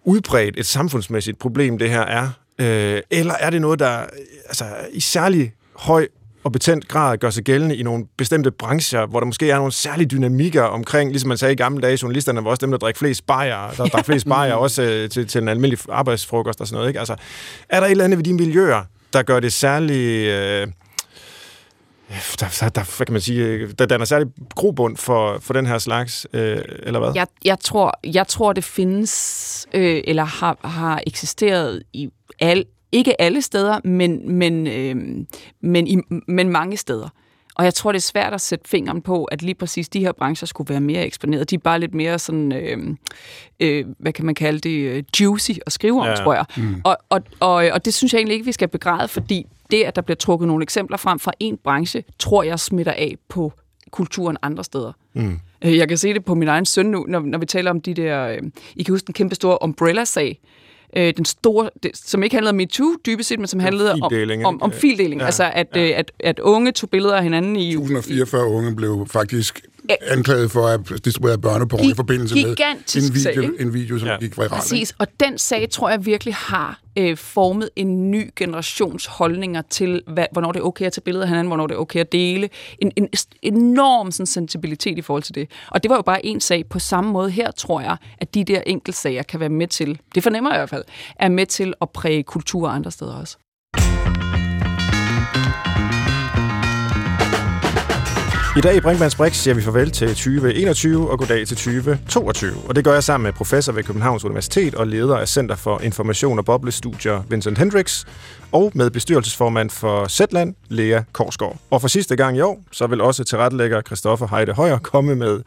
udbredt et samfundsmæssigt problem det her er? Øh, eller er det noget, der altså, i særlig høj og betændt grad gør sig gældende i nogle bestemte brancher, hvor der måske er nogle særlige dynamikker omkring, ligesom man sagde i gamle dage, journalisterne var også dem, der drikker flest bajer, der drikker flest bajer også øh, til, til en almindelig arbejdsfrokost og sådan noget. Ikke? Altså, er der et eller andet ved de miljøer, der gør det særlig... Øh, der, der, der, hvad kan man sige, øh, der danner særlig grobund for, for den her slags, øh, eller hvad? Jeg, jeg, tror, jeg tror, det findes, øh, eller har, har eksisteret i al, ikke alle steder, men, men, øh, men, i, men mange steder. Og jeg tror, det er svært at sætte fingeren på, at lige præcis de her brancher skulle være mere eksponeret. De er bare lidt mere sådan, øh, øh, hvad kan man kalde det, øh, juicy at skrive om, ja. tror jeg. Mm. Og, og, og, og det synes jeg egentlig ikke, vi skal begræde, fordi det, at der bliver trukket nogle eksempler frem fra en branche, tror jeg smitter af på kulturen andre steder. Mm. Jeg kan se det på min egen søn nu, når, når vi taler om de der... Øh, I kan huske den kæmpe store Umbrella-sag, øh, den store, det, som ikke handlede om MeToo dybest set, men som handlede om, om, om fildeling. Ja, altså, at, ja. øh, at, at unge tog billeder af hinanden i... 1044 unge blev faktisk anklaget for at distribuere børneporn i forbindelse med en video, sag, en video som ja. gik viralt. Præcis, og den sag tror jeg virkelig har øh, formet en ny generations holdninger til, hvad, hvornår det er okay at tage billeder af hinanden, hvornår det er okay at dele. En, en enorm sådan, sensibilitet i forhold til det. Og det var jo bare en sag. På samme måde her tror jeg, at de der enkeltsager kan være med til, det fornemmer jeg i hvert fald, er med til at præge kultur andre steder også. I dag i Brinkmanns Brix siger vi farvel til 2021 og goddag til 2022. Og det gør jeg sammen med professor ved Københavns Universitet og leder af Center for Information og Boblestudier Vincent Hendricks og med bestyrelsesformand for Zetland, Lea Korsgaard. Og for sidste gang i år, så vil også tilrettelægger Christoffer Heide Højer komme med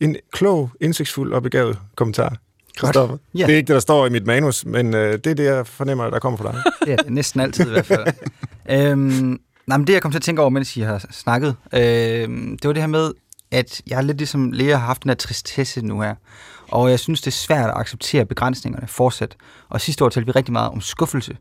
en klog, indsigtsfuld og begavet kommentar. Christoffer. Ja. Det er ikke det, der står i mit manus, men øh, det er det, jeg fornemmer, der kommer fra dig. Ja, næsten altid i hvert fald. øhm, Nej, men det, jeg kom til at tænke over, mens I har snakket, øh, det var det her med, at jeg er lidt ligesom Lea har haft den her tristesse nu her. Og jeg synes, det er svært at acceptere begrænsningerne fortsat. Og sidste år talte vi rigtig meget om skuffelse.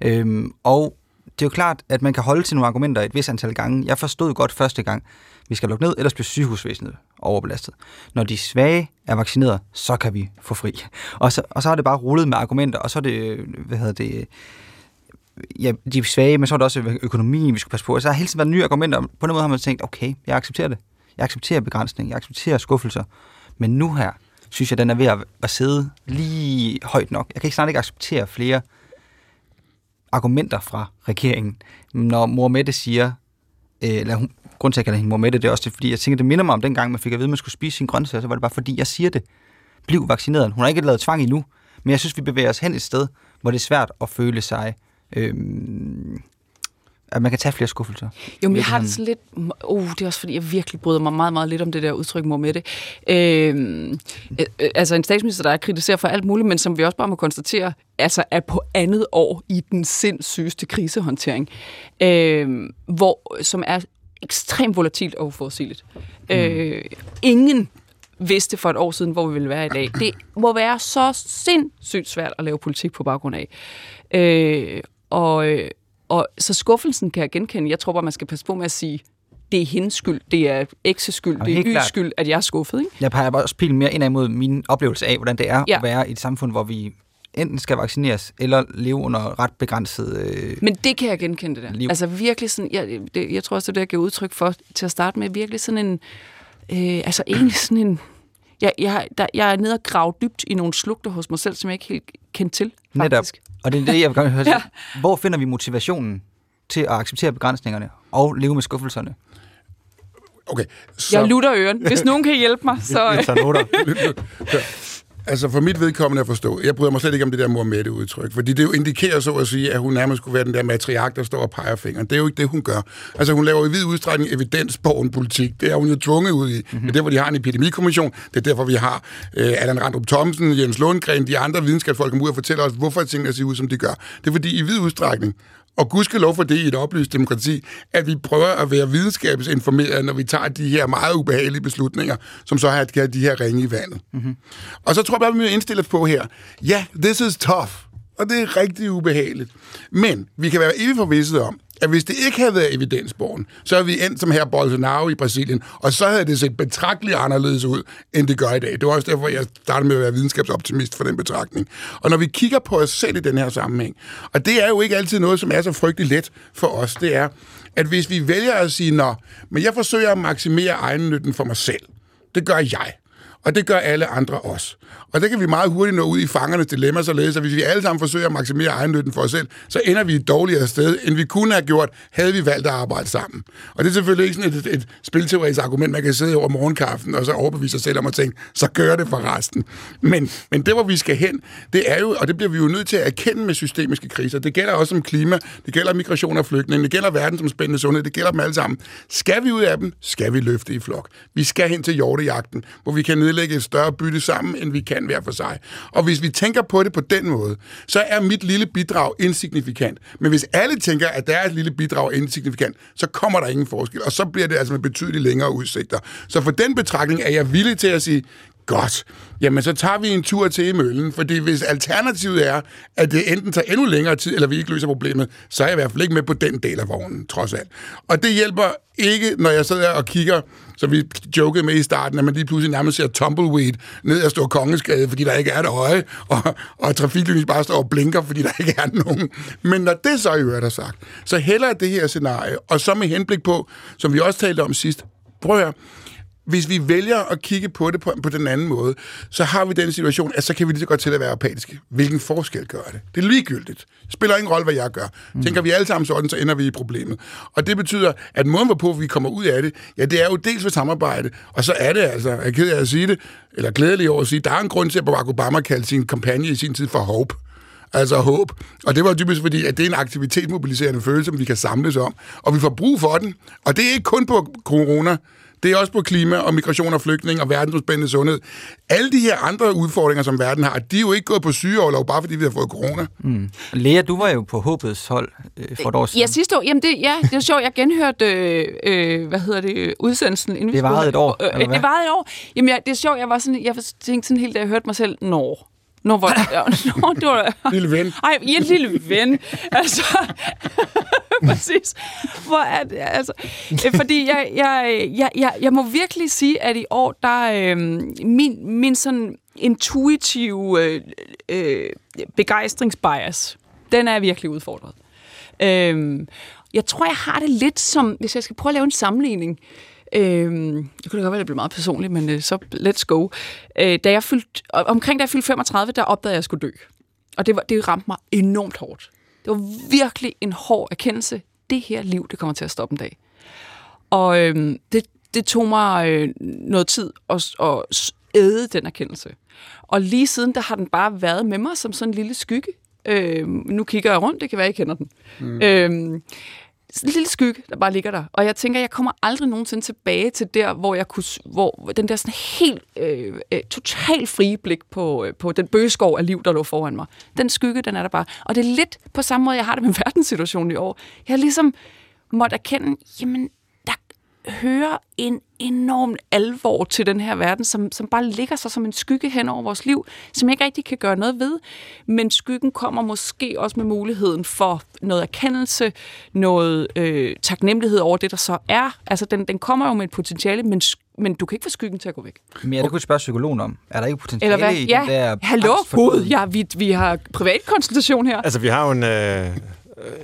Øhm, og det er jo klart, at man kan holde til nogle argumenter et vis antal gange. Jeg forstod godt første gang, vi skal lukke ned, ellers bliver sygehusvæsenet overbelastet. Når de svage er vaccineret, så kan vi få fri. Og så, og så har det bare rullet med argumenter, og så er det, øh, hvad hedder det, ja, de er svage, men så er der også økonomien, vi skal passe på. Så har hele tiden været nye argumenter. På den måde har man tænkt, okay, jeg accepterer det. Jeg accepterer begrænsning, jeg accepterer skuffelser. Men nu her, synes jeg, den er ved at, at sidde lige højt nok. Jeg kan ikke snart ikke acceptere flere argumenter fra regeringen. Når mor Mette siger, øh, eller hun, grund til, at jeg kalder hende mor Mette, det er også det, fordi jeg tænker, det minder mig om dengang, man fik at vide, at man skulle spise sin grøntsager, så var det bare fordi, jeg siger det. Bliv vaccineret. Hun har ikke lavet tvang endnu, men jeg synes, vi bevæger os hen et sted, hvor det er svært at føle sig øhm, at man kan tage flere skuffelser. Jo, men jeg har det sådan lidt... Uh, det er også fordi, jeg virkelig bryder mig meget, meget lidt om det der udtryk mor med det. Øhm, øh, øh, altså en statsminister, der er kritiseret for alt muligt, men som vi også bare må konstatere, altså er på andet år i den sindssygeste krisehåndtering, øh, hvor, som er ekstremt volatilt og uforudsigeligt. Mm. Øh, ingen vidste for et år siden, hvor vi ville være i dag. Det må være så sindssygt svært at lave politik på baggrund af. Øh, og, og så skuffelsen kan jeg genkende. Jeg tror bare, man skal passe på med at sige, det er hendes skyld, det er X's skyld, det er Y's skyld, at jeg er skuffet. Ikke? Jeg peger også pilen mere ind imod min oplevelse af, hvordan det er ja. at være i et samfund, hvor vi enten skal vaccineres, eller leve under ret begrænset øh, Men det kan jeg genkende det der. Liv. Altså virkelig sådan, jeg, det, jeg tror også, det er det, jeg giver udtryk for til at starte med, virkelig sådan en, øh, altså egentlig sådan en, jeg, jeg, der, jeg er nede og grave dybt i nogle slugter hos mig selv, som jeg ikke helt kendte til, faktisk. Netop. Og det er det, jeg vil gerne høre. ja. Hvor finder vi motivationen til at acceptere begrænsningerne og leve med skuffelserne? Okay, så... Jeg lutter øren. Hvis nogen kan hjælpe mig, så... Jeg tager noter. Altså for mit vedkommende at forstå, jeg bryder mig slet ikke om det der mor med det udtryk, fordi det jo indikerer så at sige, at hun nærmest skulle være den der matriark, der står og peger fingeren. Det er jo ikke det, hun gør. Altså hun laver i vid udstrækning evidensborgen politik. Det er hun jo tvunget ud i. Mm-hmm. Det er derfor, de har en epidemikommission. Det er derfor, vi har øh, Allan Randrup Thomsen, Jens Lundgren, de andre videnskabsfolk kommer ud og fortæller os, hvorfor tingene ser ud, som de gør. Det er fordi i vid udstrækning, og lov for det i et oplyst demokrati, at vi prøver at være videnskabsinformerede, når vi tager de her meget ubehagelige beslutninger, som så har de her ringe i vandet. Mm-hmm. Og så tror jeg bare, vi må indstille på her. Ja, this is tough. Og det er rigtig ubehageligt. Men vi kan være evigt forvisset om, at hvis det ikke havde været evidensborgen, så havde vi endt som her Bolsonaro i Brasilien, og så havde det set betragteligt anderledes ud, end det gør i dag. Det var også derfor, jeg startede med at være videnskabsoptimist for den betragtning. Og når vi kigger på os selv i den her sammenhæng, og det er jo ikke altid noget, som er så frygtelig let for os, det er, at hvis vi vælger at sige, nå, men jeg forsøger at maksimere egennytten for mig selv, det gør jeg. Og det gør alle andre også. Og der kan vi meget hurtigt nå ud i fangernes dilemma, således at hvis vi alle sammen forsøger at maksimere egennytten for os selv, så ender vi et dårligere sted, end vi kunne have gjort, havde vi valgt at arbejde sammen. Og det er selvfølgelig ikke sådan et, et, spilteoretisk argument, man kan sidde over morgenkaffen og så overbevise sig selv om at tænke, så gør det for resten. Men, men det, hvor vi skal hen, det er jo, og det bliver vi jo nødt til at erkende med systemiske kriser. Det gælder også om klima, det gælder migration og flygtninge, det gælder verden som spændende sundhed, det gælder dem alle sammen. Skal vi ud af dem, skal vi løfte i flok. Vi skal hen til hjortejagten, hvor vi kan ødelægge et større bytte sammen, end vi kan hver for sig. Og hvis vi tænker på det på den måde, så er mit lille bidrag insignifikant. Men hvis alle tænker, at der er et lille bidrag insignifikant, så kommer der ingen forskel, og så bliver det altså med betydeligt længere udsigter. Så for den betragtning er jeg villig til at sige, Godt. Jamen, så tager vi en tur til i møllen, fordi hvis alternativet er, at det enten tager endnu længere tid, eller vi ikke løser problemet, så er jeg i hvert fald ikke med på den del af vognen, trods alt. Og det hjælper ikke, når jeg sidder og kigger, som vi jokede med i starten, at man lige pludselig nærmest ser tumbleweed ned ad Stor Kongeskade, fordi der ikke er et øje, og, og trafiklys bare står og blinker, fordi der ikke er nogen. Men når det så i øvrigt er sagt, så heller det her scenarie, og så med henblik på, som vi også talte om sidst, prøv at høre, hvis vi vælger at kigge på det på, på den anden måde, så har vi den situation, at så kan vi lige så godt til at være apatiske. Hvilken forskel gør det? Det er ligegyldigt. Det spiller ingen rolle, hvad jeg gør. Mm. Tænker vi alle sammen sådan, så ender vi i problemet. Og det betyder, at måden, hvorpå vi kommer ud af det, ja, det er jo dels ved samarbejde, og så er det altså, jeg er ked af at sige det, eller glædelig over at sige, der er en grund til, at Barack Obama kaldte sin kampagne i sin tid for Hope. Altså håb. Og det var typisk fordi, at det er en aktivitetsmobiliserende følelse, som vi kan samles om. Og vi får brug for den. Og det er ikke kun på corona. Det er også på klima og migration og flygtning og verdensudspændende sundhed. Alle de her andre udfordringer, som verden har, de er jo ikke gået på sygeoverlov, bare fordi vi har fået corona. Mm. Lea, du var jo på håbets hold øh, for et år siden. Ja, sidste år. Jamen det, ja, det er sjovt. Jeg genhørte, øh, øh, hvad hedder det, udsendelsen. Inden det varede et år, øh, Det varede et år. Jamen jeg, det er sjovt, jeg var sådan, jeg tænkte sådan helt, da jeg hørte mig selv, når Nå, hvor... Ja, nå, det var... Lille ven. Ej, en lille ven. Altså, præcis. Hvor er det, altså... Fordi jeg, jeg, jeg, jeg, jeg må virkelig sige, at i år, der øh, min, min sådan intuitive øh, øh, begejstringsbias, den er virkelig udfordret. Øh, jeg tror, jeg har det lidt som, hvis jeg skal prøve at lave en sammenligning, Øh, det kunne da godt være, det blev meget personligt, men øh, så let's go. Øh, da jeg fyldte, omkring da jeg fyldte 35, der opdagede jeg, at jeg skulle dø. Og det, var, det ramte mig enormt hårdt. Det var virkelig en hård erkendelse. Det her liv, det kommer til at stoppe en dag. Og øh, det, det tog mig øh, noget tid at, at æde den erkendelse. Og lige siden, der har den bare været med mig som sådan en lille skygge. Øh, nu kigger jeg rundt, det kan være, jeg kender den. Mm. Øh, en lille skygge, der bare ligger der. Og jeg tænker, jeg kommer aldrig nogensinde tilbage til der, hvor jeg kunne, hvor den der sådan helt øh, øh, total frie blik på, øh, på den bøgeskov af liv, der lå foran mig. Den skygge, den er der bare. Og det er lidt på samme måde, jeg har det med verdenssituationen i år. Jeg har ligesom måtte erkende, jamen, hører en enorm alvor til den her verden, som, som bare ligger sig som en skygge hen over vores liv, som jeg ikke rigtig kan gøre noget ved. Men skyggen kommer måske også med muligheden for noget erkendelse, noget øh, taknemmelighed over det, der så er. Altså, den, den kommer jo med et potentiale, men men du kan ikke få skyggen til at gå væk. Men jeg kunne spørge psykologen om, er der ikke potentiale Eller hvad? i ja. den der... Hallo, Gud, ja, vi, vi har privat konsultation her. Altså, vi har jo en øh,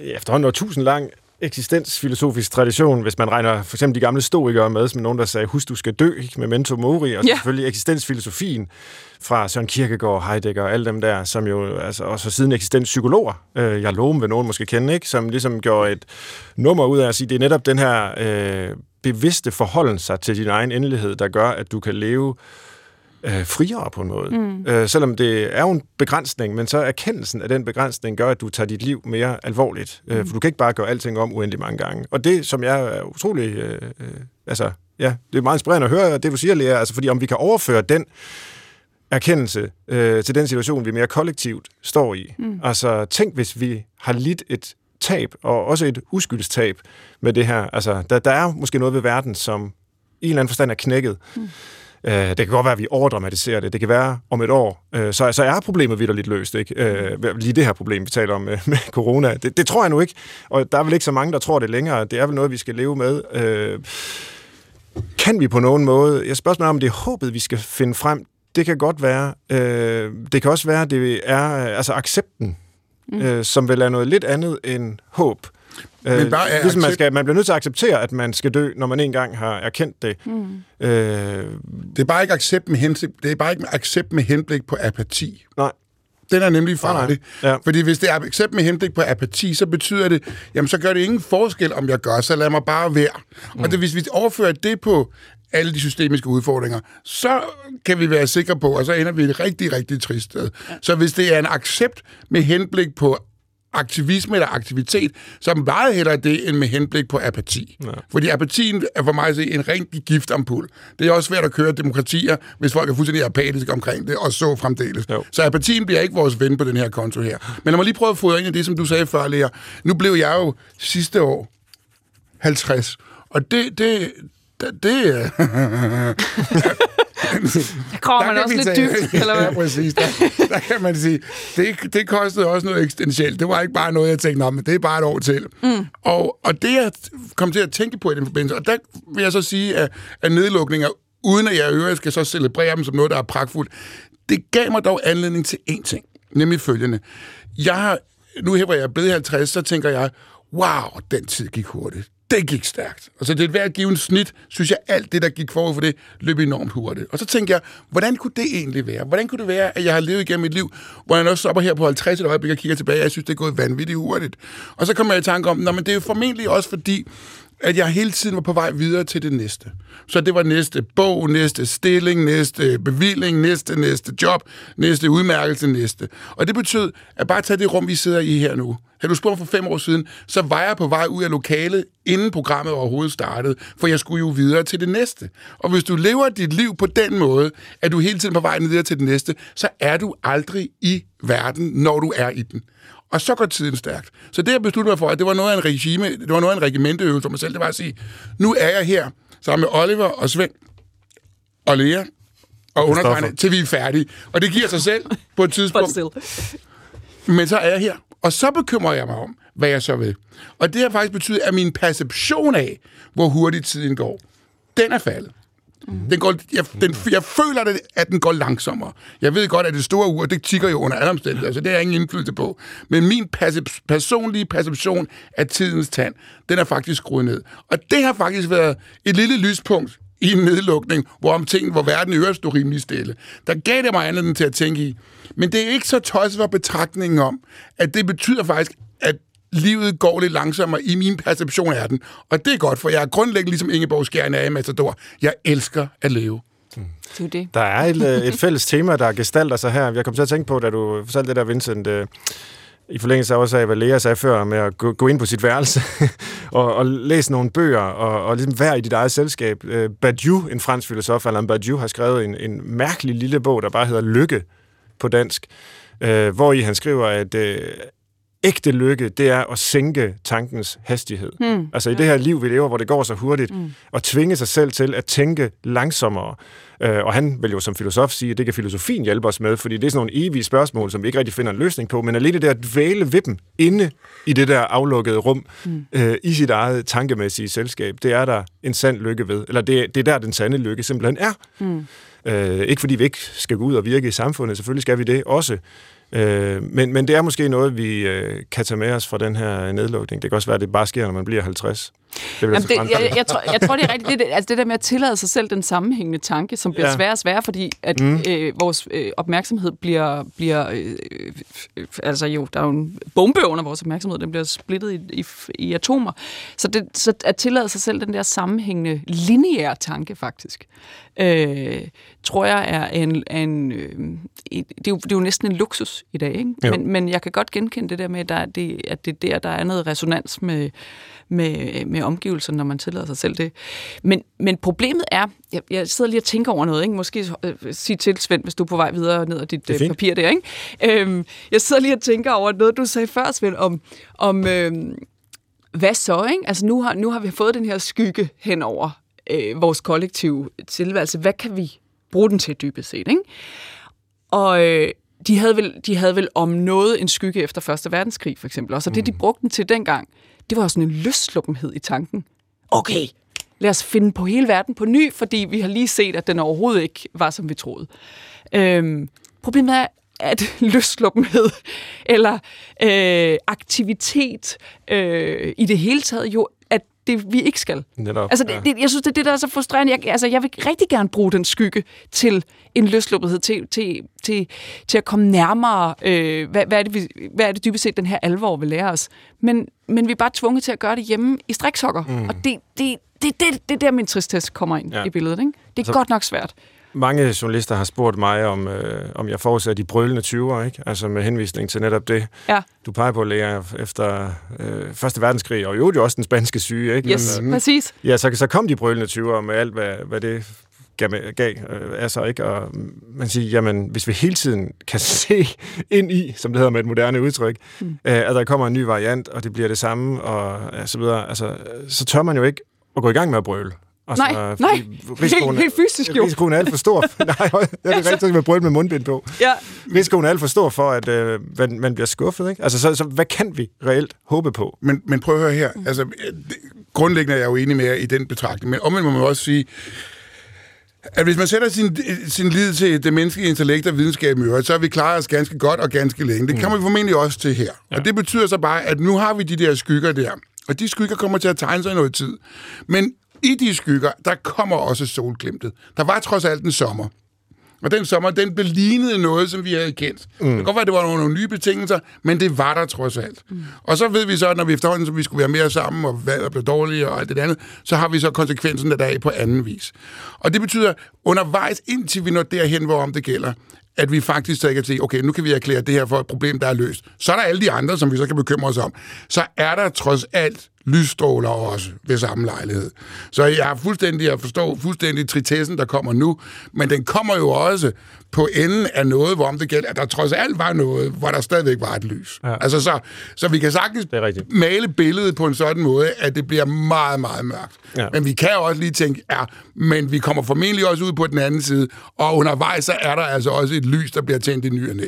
efterhånden tusind lang eksistensfilosofisk tradition, hvis man regner for eksempel de gamle stoikere med, som nogen, der sagde, husk, du skal dø, med mento mori, og ja. selvfølgelig eksistensfilosofien fra Søren Kierkegaard, Heidegger og alle dem der, som jo altså, også siden eksistenspsykologer, øh, jeg lover vil nogen måske kende, ikke, som ligesom gjorde et nummer ud af at sige, det er netop den her øh, bevidste forholden sig til din egen endelighed, der gør, at du kan leve øh, friere på en måde. Mm. Øh, selvom det er jo en begrænsning, men så erkendelsen af den begrænsning gør, at du tager dit liv mere alvorligt. Øh, mm. For du kan ikke bare gøre alting om uendelig mange gange. Og det, som jeg er utrolig... Øh, øh, altså, ja, det er meget inspirerende at høre det, du siger, Lea. Altså, fordi om vi kan overføre den erkendelse øh, til den situation, vi mere kollektivt står i. Mm. Altså, tænk, hvis vi har lidt et tab, og også et uskyldstab med det her. Altså, der, der er måske noget ved verden, som i en eller anden forstand er knækket. Mm Øh, det kan godt være, at vi overdramatiserer det. Det kan være om et år. Øh, så, så er problemet vidderligt løst. Ikke? Øh, lige det her problem, vi taler om med, med corona. Det, det tror jeg nu ikke. Og der er vel ikke så mange, der tror det længere. Det er vel noget, vi skal leve med. Øh, kan vi på nogen måde... Jeg spørger mig om, det er håbet, vi skal finde frem. Det kan godt være. Øh, det kan også være, det er altså accepten, mm. øh, som vel er noget lidt andet end håb. Men bare øh, ligesom man, skal, man bliver nødt til at acceptere, at man skal dø, når man engang har erkendt det. Mm. Øh, det er bare ikke accept med henblik, det er bare ikke accept med henblik på apati. Nej. Den er nemlig farlig. Ja. Fordi hvis det er accept med henblik på apati, så betyder det, jamen så gør det ingen forskel, om jeg gør, så lad mig bare være. Mm. Og det, hvis vi overfører det på alle de systemiske udfordringer, så kan vi være sikre på, og så ender vi et rigtig, rigtig trist sted. Ja. Så hvis det er en accept med henblik på aktivisme eller aktivitet, så er meget hellere det, end med henblik på apati. Ja. Fordi apatien er for mig en rigtig giftampul. Det er også svært at køre demokratier, hvis folk er fuldstændig apatiske omkring det, og så fremdeles. Jo. Så apatien bliver ikke vores ven på den her konto her. Men lad mig lige prøve at få ind i det, som du sagde før, Lea. Nu blev jeg jo sidste år 50, og det, det, det, det der kommer man også lidt tage, dybt, eller hvad? Ja, præcis. Der, der kan man sige, det, det kostede også noget eksistentielt. Det var ikke bare noget, jeg tænkte, men det er bare et år til. Mm. Og, og det, jeg kom til at tænke på i den forbindelse, og der vil jeg så sige, at, at nedlukninger, uden at jeg øvrigt skal så celebrere dem som noget, der er pragtfuldt, det gav mig dog anledning til én ting, nemlig følgende. Jeg har, nu her, hvor jeg er blevet 50, så tænker jeg, wow, den tid gik hurtigt det gik stærkt. Og så det er hvert givet snit, synes jeg, alt det, der gik forud for det, løb enormt hurtigt. Og så tænkte jeg, hvordan kunne det egentlig være? Hvordan kunne det være, at jeg har levet igennem mit liv, hvor jeg også stopper her på 50 et øjeblik og kigger tilbage, og jeg synes, det er gået vanvittigt hurtigt. Og så kommer jeg i tanke om, men det er jo formentlig også fordi, at jeg hele tiden var på vej videre til det næste. Så det var næste bog, næste stilling, næste bevilling, næste, næste job, næste udmærkelse, næste. Og det betød, at bare tage det rum, vi sidder i her nu. Havde du spurgt for fem år siden, så var jeg på vej ud af lokalet, inden programmet overhovedet startede, for jeg skulle jo videre til det næste. Og hvis du lever dit liv på den måde, at du hele tiden på vej videre til det næste, så er du aldrig i verden, når du er i den. Og så går tiden stærkt. Så det, jeg besluttede mig for, at det var noget af en regime, det var noget af en regimenteøvelse for mig selv, det var at sige, nu er jeg her sammen med Oliver og Svend og Lea og undertegnede, til vi er færdige. Og det giver sig selv på et tidspunkt. Men så er jeg her. Og så bekymrer jeg mig om, hvad jeg så vil. Og det har faktisk betydet, at min perception af, hvor hurtigt tiden går, den er faldet. Mm. Den går, jeg, den, jeg føler, det, at den går langsommere. Jeg ved godt, at det store ur, det tigger jo under alle omstændigheder, så det har jeg ingen indflydelse på. Men min percep- personlige perception af tidens tand, den er faktisk skruet ned. Og det har faktisk været et lille lyspunkt i en nedlukning, hvor om ting, hvor verden i øvrigt stod rimelig stille. Der gav det mig anledning til at tænke i, men det er ikke så tosset for betragtningen om, at det betyder faktisk, at livet går lidt langsommere i min perception af den. Og det er godt, for jeg er grundlæggende ligesom Ingeborg Skjern af Matador. Jeg elsker at leve. Det er det. Der er et, øh, et fælles tema, der gestalter sig her. Jeg kom til at tænke på, da du fortalte det der, Vincent, øh, i forlængelse af også af, hvad Lea sagde før, med at gå, gå ind på sit værelse og, og læse nogle bøger, og, og ligesom være i dit eget selskab. Øh, Badiou, en fransk filosof, Alain Badiou, har skrevet en, en mærkelig lille bog, der bare hedder Lykke på dansk, øh, hvor i han skriver, at øh, ægte lykke, det er at sænke tankens hastighed. Mm. Altså i det her liv, vi lever, hvor det går så hurtigt, mm. at tvinge sig selv til at tænke langsommere. Øh, og han vil jo som filosof sige, at det kan filosofien hjælpe os med, fordi det er sådan nogle evige spørgsmål, som vi ikke rigtig finder en løsning på, men alene det der at dvæle ved dem inde i det der aflukkede rum, mm. øh, i sit eget tankemæssige selskab, det er der en sand lykke ved. Eller det, det er der, den sande lykke simpelthen er. Mm. Øh, ikke fordi vi ikke skal gå ud og virke i samfundet, selvfølgelig skal vi det også, Øh, men, men det er måske noget, vi øh, kan tage med os fra den her nedlukning. Det kan også være, at det bare sker, når man bliver 50. Det Jamen det, jeg, jeg, tror, jeg tror, det er rigtigt. Det, altså det der med at tillade sig selv den sammenhængende tanke, som bliver ja. sværere og sværere, fordi at mm. øh, vores øh, opmærksomhed bliver... bliver øh, øh, altså jo, der er jo en bombe under vores opmærksomhed, den bliver splittet i, i, i atomer. Så, det, så at tillade sig selv den der sammenhængende, lineære tanke, faktisk, øh, tror jeg er en... en øh, det, er jo, det er jo næsten en luksus i dag, ikke? Men, men jeg kan godt genkende det der med, at, der, det, at det der, der er noget resonans med med, med omgivelserne, når man tillader sig selv det. Men, men problemet er, jeg, jeg sidder lige og tænker over noget, ikke? måske øh, sige til Svend, hvis du er på vej videre ned ad dit øh, papir der. Ikke? Øhm, jeg sidder lige og tænker over noget, du sagde før, Svend, om, om øh, hvad så? Ikke? Altså nu har, nu har vi fået den her skygge hen over øh, vores kollektive tilværelse. Hvad kan vi bruge den til dybest set. Ikke? Og øh, de, havde vel, de havde vel om noget en skygge efter Første Verdenskrig, for eksempel. Og så det, de brugte den til dengang, det var jo sådan en løsluppenhed i tanken. Okay, lad os finde på hele verden på ny, fordi vi har lige set, at den overhovedet ikke var, som vi troede. Øhm, problemet er, at løsluppenhed eller øh, aktivitet øh, i det hele taget jo at det vi ikke skal. Netop, altså, det, ja. det, jeg synes, det er det, der er så frustrerende. Jeg, altså, jeg vil rigtig gerne bruge den skygge til en løsluppenhed, til, til, til, til at komme nærmere, øh, hvad, hvad, er det, vi, hvad er det dybest set, den her alvor vil lære os. Men, men vi er bare tvunget til at gøre det hjemme i striksokker. Mm. Og det, det, det, det, det er der, min tristest kommer ind Ja. i billedet. Ikke? Det er Så- så... godt nok svært. Mange journalister har spurgt mig, om, øh, om jeg forudser de brølende 20'er, ikke? Altså med henvisning til netop det, Ja, du peger på, Lea, efter øh, Første Verdenskrig, og jo, jo også den spanske syge, ikke? yes, Men, øh, præcis. ja, så, så kom de brølende 20'er med alt, hvad, hvad det gav, gav øh, sig, ikke? Og man siger, jamen, hvis vi hele tiden kan se ind i, som det hedder med et moderne udtryk, mm. øh, at der kommer en ny variant, og det bliver det samme, og så videre, altså, så tør man jo ikke at gå i gang med at brøle. Altså, Nej, fordi nej. risikoen Helt- helt fysisk jo. Risikoen er alt for stor. nej, det er det rigtigt, med brøl med mundbind på. Ja, Risikoen er alt for stor for, at øh, man, man bliver skuffet. Ikke? Altså, så, så hvad kan vi reelt håbe på? Men, men prøv at høre her. Altså, det, grundlæggende er jeg jo enig med jer i den betragtning, men omvendt må man også sige, at hvis man sætter sin, sin lid til det menneskelige intellekt og videnskab i øvrigt, så har vi klaret os ganske godt og ganske længe. Det kan man formentlig også til her. Ja. Og det betyder så bare, at nu har vi de der skygger der. Og de skygger kommer til at tegne sig i noget tid. Men i de skygger, der kommer også solglimtet. Der var trods alt en sommer. Og den sommer, den belignede noget, som vi havde kendt. Mm. Det kan godt være, at det var nogle, nogle nye betingelser, men det var der trods alt. Mm. Og så ved vi så, at når vi efterhånden, så vi skulle være mere sammen, og vejret blev dårligere og alt det andet, så har vi så konsekvensen af dag på anden vis. Og det betyder, undervejs, indtil vi når derhen, hvor om det gælder, at vi faktisk så kan sige, okay, nu kan vi erklære det her for et problem, der er løst. Så er der alle de andre, som vi så kan bekymre os om. Så er der trods alt lysstråler også ved samme lejlighed. Så jeg har fuldstændig at forstå fuldstændig tritessen, der kommer nu, men den kommer jo også på enden af noget, hvor om det gælder, at der trods alt var noget, hvor der stadigvæk var et lys. Ja. Altså så, så vi kan sagtens male billedet på en sådan måde, at det bliver meget, meget mørkt. Ja. Ja. Men vi kan også lige tænke, ja, men vi kommer formentlig også ud på den anden side, og undervejs så er der altså også et lys, der bliver tændt i ny og næ.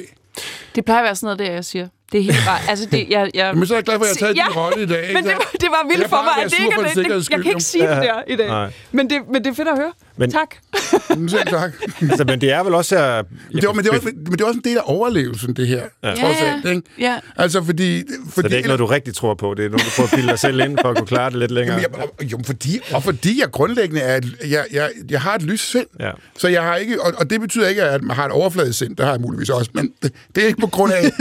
det plejer at være sådan noget, det jeg siger. Det er helt bare... Altså, det, jeg, jeg, Men så er jeg glad for, at jeg har taget Ja, din rolle i dag. ikke Men det, var- det var vildt for mig, at det ikke er det, Jeg kan ikke sige det der i dag. Nej. Men det, men det er fedt at høre. Men- tak. Men selv tak. Altså, men det er vel også... At, Men det, var, men, det var, men det var også en del af overlevelsen, det her. Ja. Trods alt, ikke? ja. Altså, fordi... fordi Så det er ikke noget, du rigtig tror på. Det er noget, du prøver at bilde dig selv ind, for at kunne klare det lidt længere. Jamen, jeg, og- jo, fordi, og fordi jeg grundlæggende er, jeg, jeg, jeg har et lys sind. Ja. Så jeg har ikke, og, og det betyder ikke, at man har et overfladisk sind, det har jeg muligvis også, men det, det er ikke på grund af, at,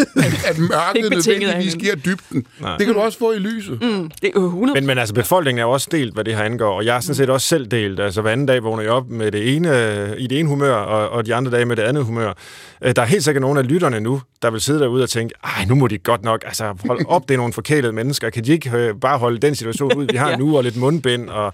at mørket nødvendigvis giver dybden. Nej. Det kan du også få i lyset. Mm. Det er jo 100 Men, men altså, befolkningen er jo også delt, hvad det her angår, og jeg er sådan set også selv delt. Altså, hver anden dag vågner jeg op med det ene, i det ene humør, og, og de andre dage med det andet humør. Øh, Der er helt sikkert nogle af lytterne nu, der vil sidde derude og tænke, ej, nu må de godt nok, altså, hold op, det er nogle forkælede mennesker. Kan de ikke øh, bare holde den situation ud, vi har Ja. nu, og lidt mundbind, og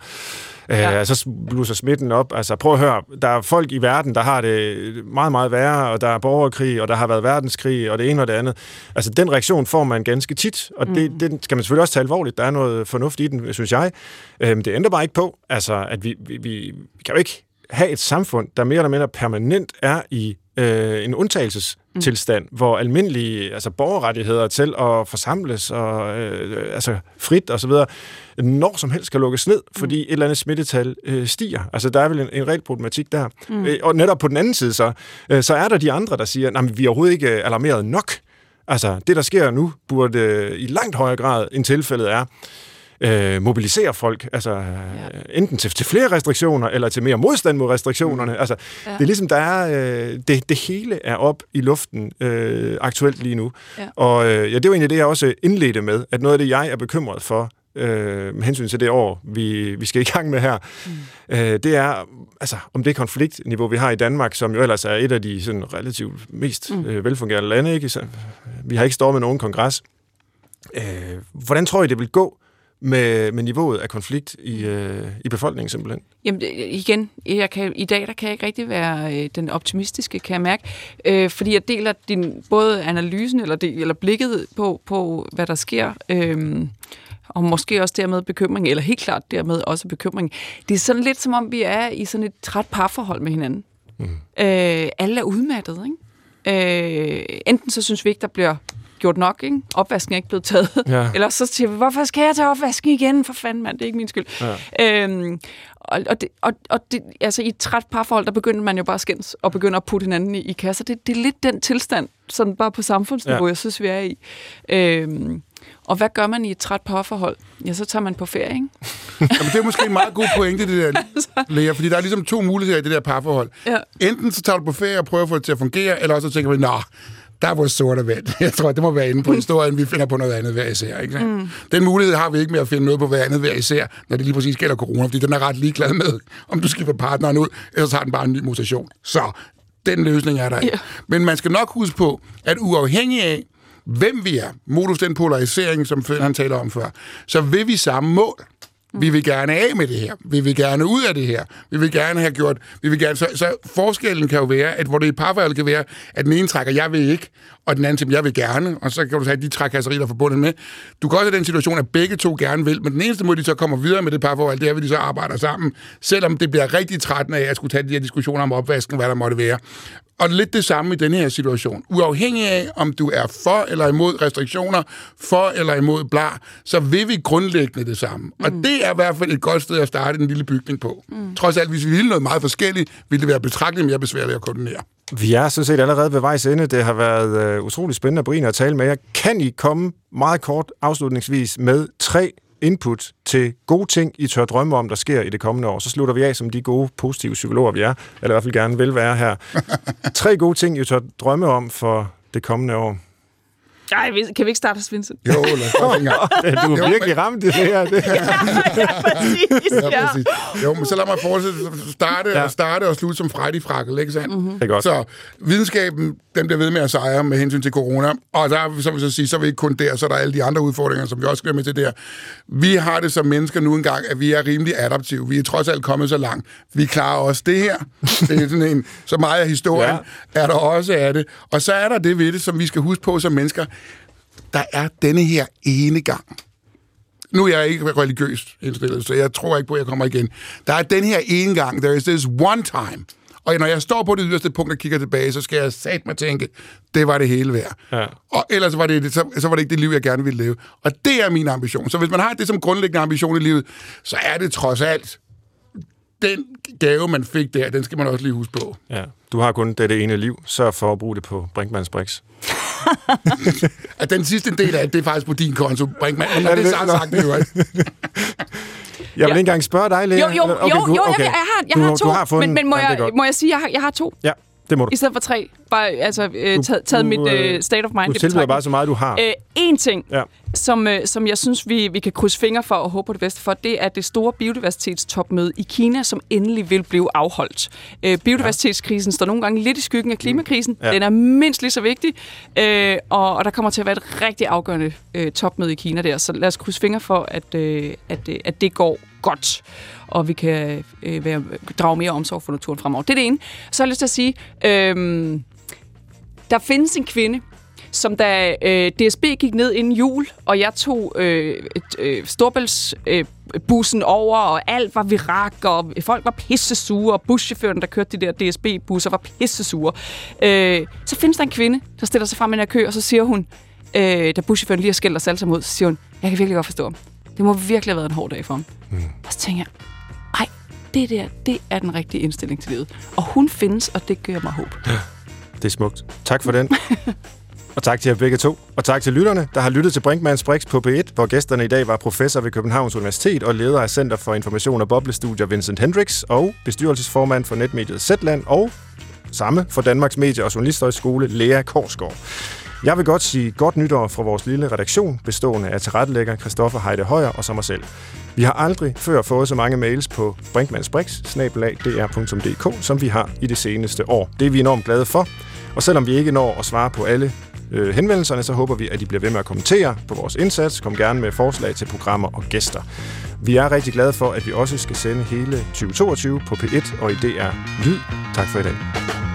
Øh, Ja. Så blusser smitten op. Altså, prøv at høre. Der er folk i verden, der har det meget, meget værre, og der er borgerkrig, og der har været verdenskrig, og det ene og det andet. Altså, den reaktion får man ganske tit, og det, Mm. den skal man selvfølgelig også tage alvorligt. Der er noget fornuft i den, synes jeg. Øhm, det ændrer bare ikke på, altså, at vi, vi, vi, kan jo ikke have et samfund, der mere eller mindre permanent er i øh, en undtagelsestilstand, mm. hvor almindelige altså borgerrettigheder til at forsamles og øh, altså frit og så videre, når som helst skal lukkes ned, fordi et eller andet smittetal øh, stiger. Altså der er vel en, en reel problematik der. Mm. Øh, og netop på den anden side så, øh, så er der de andre, der siger, at vi er overhovedet ikke alarmeret nok. Altså det, der sker nu, burde øh, i langt højere grad, end tilfældet er, øh, mobilisere folk, altså ja. enten til, til flere restriktioner, eller til mere modstand mod restriktionerne. Mm. Altså, ja. Det er ligesom, der er, øh, det, det hele er op i luften øh, aktuelt lige nu. Ja. Og øh, ja, det var egentlig det, jeg også indledte med, at noget af det, jeg er bekymret for, øh, med hensyn til det år, vi, vi skal i gang med her, mm. øh, det er, altså, om det konfliktniveau, vi har i Danmark, som jo ellers er et af de sådan, relativt mest mm. øh, velfungerende lande, ikke? Så, vi har ikke stået med nogen kongres. Øh, hvordan tror I, det vil gå med, med niveauet af konflikt i, øh, i befolkningen simpelthen? Jamen igen, jeg kan, i dag der kan jeg ikke rigtig være øh, den optimistiske, kan jeg mærke, øh, fordi jeg deler din, både analysen eller, det, eller blikket på, på, hvad der sker, øh, og måske også dermed bekymring, eller helt klart dermed også bekymring. Det er sådan lidt som om, vi er i sådan et træt parforhold med hinanden. Mm. Øh, alle er udmattet, ikke? Øh, enten så synes vi ikke, der bliver gjort nok, ikke? Opvasken er ikke blevet taget. Ja. Eller så siger vi, hvorfor skal jeg tage opvasken igen? For fanden, mand, det er ikke min skyld. Ja. Øhm, og, og, det, og, og det, altså, i et træt parforhold, der begynder man jo bare at skændes og begynder at putte hinanden i, i kasser. Det, det er lidt den tilstand, sådan bare på samfundsniveau, ja. jeg synes, vi er i. Øhm, og hvad gør man i et træt parforhold? Ja, så tager man på ferie, ikke? Jamen, det er måske en meget god pointe, det der, Lea, fordi der er ligesom to muligheder i det der parforhold. Ja. Enten så tager du på ferie og prøver at få det til at fungere, eller også så tænker vi, nå, der er vores sorte vand. Jeg tror, det må være inde på historien, vi finder på noget andet hver især. Ikke? Mm. Den mulighed har vi ikke med at finde noget på hver andet hver især, når det lige præcis gælder corona, fordi den er ret ligeglad med, om du skifter partneren ud, eller så har den bare en ny mutation. Så den løsning er der ikke. Ja. Men man skal nok huske på, at uafhængig af, hvem vi er, modus den polarisering, som han taler om før, så vil vi samme mål. Mm. Vi vil gerne af med det her. Vi vil gerne ud af det her. Vi vil gerne have gjort... Vi vil gerne, så, så forskellen kan jo være, at hvor det i parforhold kan være, at den ene trækker, jeg vil ikke, og den anden siger, jeg vil gerne, og så kan du have de trækasserier, der er forbundet med. Du kan også have den situation, at begge to gerne vil, men den eneste måde, de så kommer videre med det parforhold, det er, at de så arbejder sammen, selvom det bliver rigtig trættende af at skulle tage de her diskussioner om opvasken, hvad der måtte være. Og lidt det samme i den her situation. Uafhængig af, om du er for eller imod restriktioner, for eller imod bla, så vil vi grundlæggende det samme. Mm. Og det er i hvert fald et godt sted at starte en lille bygning på. Mm. Trods alt, hvis vi ville noget meget forskelligt, ville det være betragteligt mere besværligt at koordinere. Vi er sådan set allerede ved vejs ende. Det har været øh, utrolig spændende og berigende at tale med jer. Kan I komme meget kort afslutningsvis med tre input til gode ting, I tør drømme om, der sker i det kommende år? Så slutter vi af som de gode, positive psykologer, vi er, eller i hvert fald gerne vil være her. tre gode ting, I tør drømme om for det kommende år. Ej, vi- kan vi ikke starte hos Vincent? Jo, lad os en gang. Du er virkelig ramt i det her. Det. præcis, Ja, præcis. Jo, men så lad mig fortsætte. Starte, Ja. ja. starte og slutte som Freddy Frakkel, ikke sandt? Mm-hmm. Det er godt. Så videnskaben, den bliver ved med at sejre med hensyn til corona. Og der, så vil jeg så sige, så er vi ikke kun der, så er der alle de andre udfordringer, som vi også skal med til der. Vi har det som mennesker nu engang, at vi er rimelig adaptive. Vi er trods alt kommet så langt. Vi klarer også det her. Det er sådan en, så meget af historien Ja. ja. er der også af det. Og så er der det ved det, som vi skal huske på som mennesker. Der er denne her ene gang, nu er jeg ikke religiøst indstillet, så jeg tror ikke på, at jeg kommer igen. Der er den her ene gang, there is this one time. Og når jeg står på det yderste punkt og kigger tilbage, så skal jeg sat mig tænke, det var det hele værd. Ja. Og ellers var det, så, så var det ikke det liv, jeg gerne ville leve. Og det er min ambition. Så hvis man har det som grundlæggende ambition i livet, så er det trods alt den gave, man fik der, den skal man også lige huske på. Ja. Du har kun dette ene liv. Sørg for at bruge det på Brinkmanns Brix. At den sidste del af det, det er faktisk på din konto, Brinkmann. Men Er det, det er sagt, det er jo ikke. Jeg vil Ja. ikke engang spørge dig, Lea. Jo, jo, okay, jo, jo, okay. jeg, jeg har, jeg du, har to, Du har fundet, men, men må, ja, jeg, må jeg sige, jeg har, jeg har to, Ja, det må du. i stedet for tre. Bare altså, øh, taget, taget du, mit øh, øh, state of mind Du tilbyder bare så meget, du har. Øh, en ting, Ja. som, øh, som jeg synes, vi, vi kan krydse fingre for og håbe på det bedste for, det er det store biodiversitetstopmøde i Kina, som endelig vil blive afholdt. Øh, biodiversitetskrisen står nogle gange lidt i skyggen af klimakrisen. Ja. Ja. Den er mindst lige så vigtig, øh, og, og der kommer til at være et rigtig afgørende øh, topmøde i Kina der. Så lad os krydse fingre for, at, øh, at, øh, at det går godt, og vi kan øh, være, drage mere omsorg for naturen fremover. Det er det ene. Så har jeg lyst til at sige, øh, der findes en kvinde, som da øh, DSB gik ned inden jul, og jeg tog øh, øh, Storbælts øh, bussen over, og alt var virak, og folk var pissesure, og buschaufføren, der kørte de der DSB-busser, var pissesure. Øh, så findes der en kvinde, der stiller sig frem i den her kø, og så siger hun, øh, da buschaufføren lige har skældt os alle sammen ud, så siger hun, jeg kan virkelig godt forstå ham. Det må virkelig have været en hård dag for ham. Mm. Og så tænker jeg, ej, det der, det er den rigtige indstilling til livet. Og hun findes, og det gør mig håb. Det er smukt. Tak for den. og tak til jer begge to. Og tak til lytterne, der har lyttet til Brinkmanns Brix på P1, hvor gæsterne i dag var professor ved Københavns Universitet og leder af Center for Information og Boblestudier Vincent Hendricks og bestyrelsesformand for netmediet Zetland og samme for Danmarks Medie- og Journalisthøjskole Lea Korsgaard. Jeg vil godt sige godt nytår fra vores lille redaktion, bestående af tilrettelægger Christoffer Heide Højer og som mig selv. Vi har aldrig før fået så mange mails på brinkmannsbrix.dr.dk, som vi har i det seneste år. Det er vi enormt glade for. Og selvom vi ikke når at svare på alle øh, henvendelserne, så håber vi, at I bliver ved med at kommentere på vores indsats. Kom gerne med forslag til programmer og gæster. Vi er rigtig glade for, at vi også skal sende hele 2022 på P1 og i DR Lyd. Tak for i dag.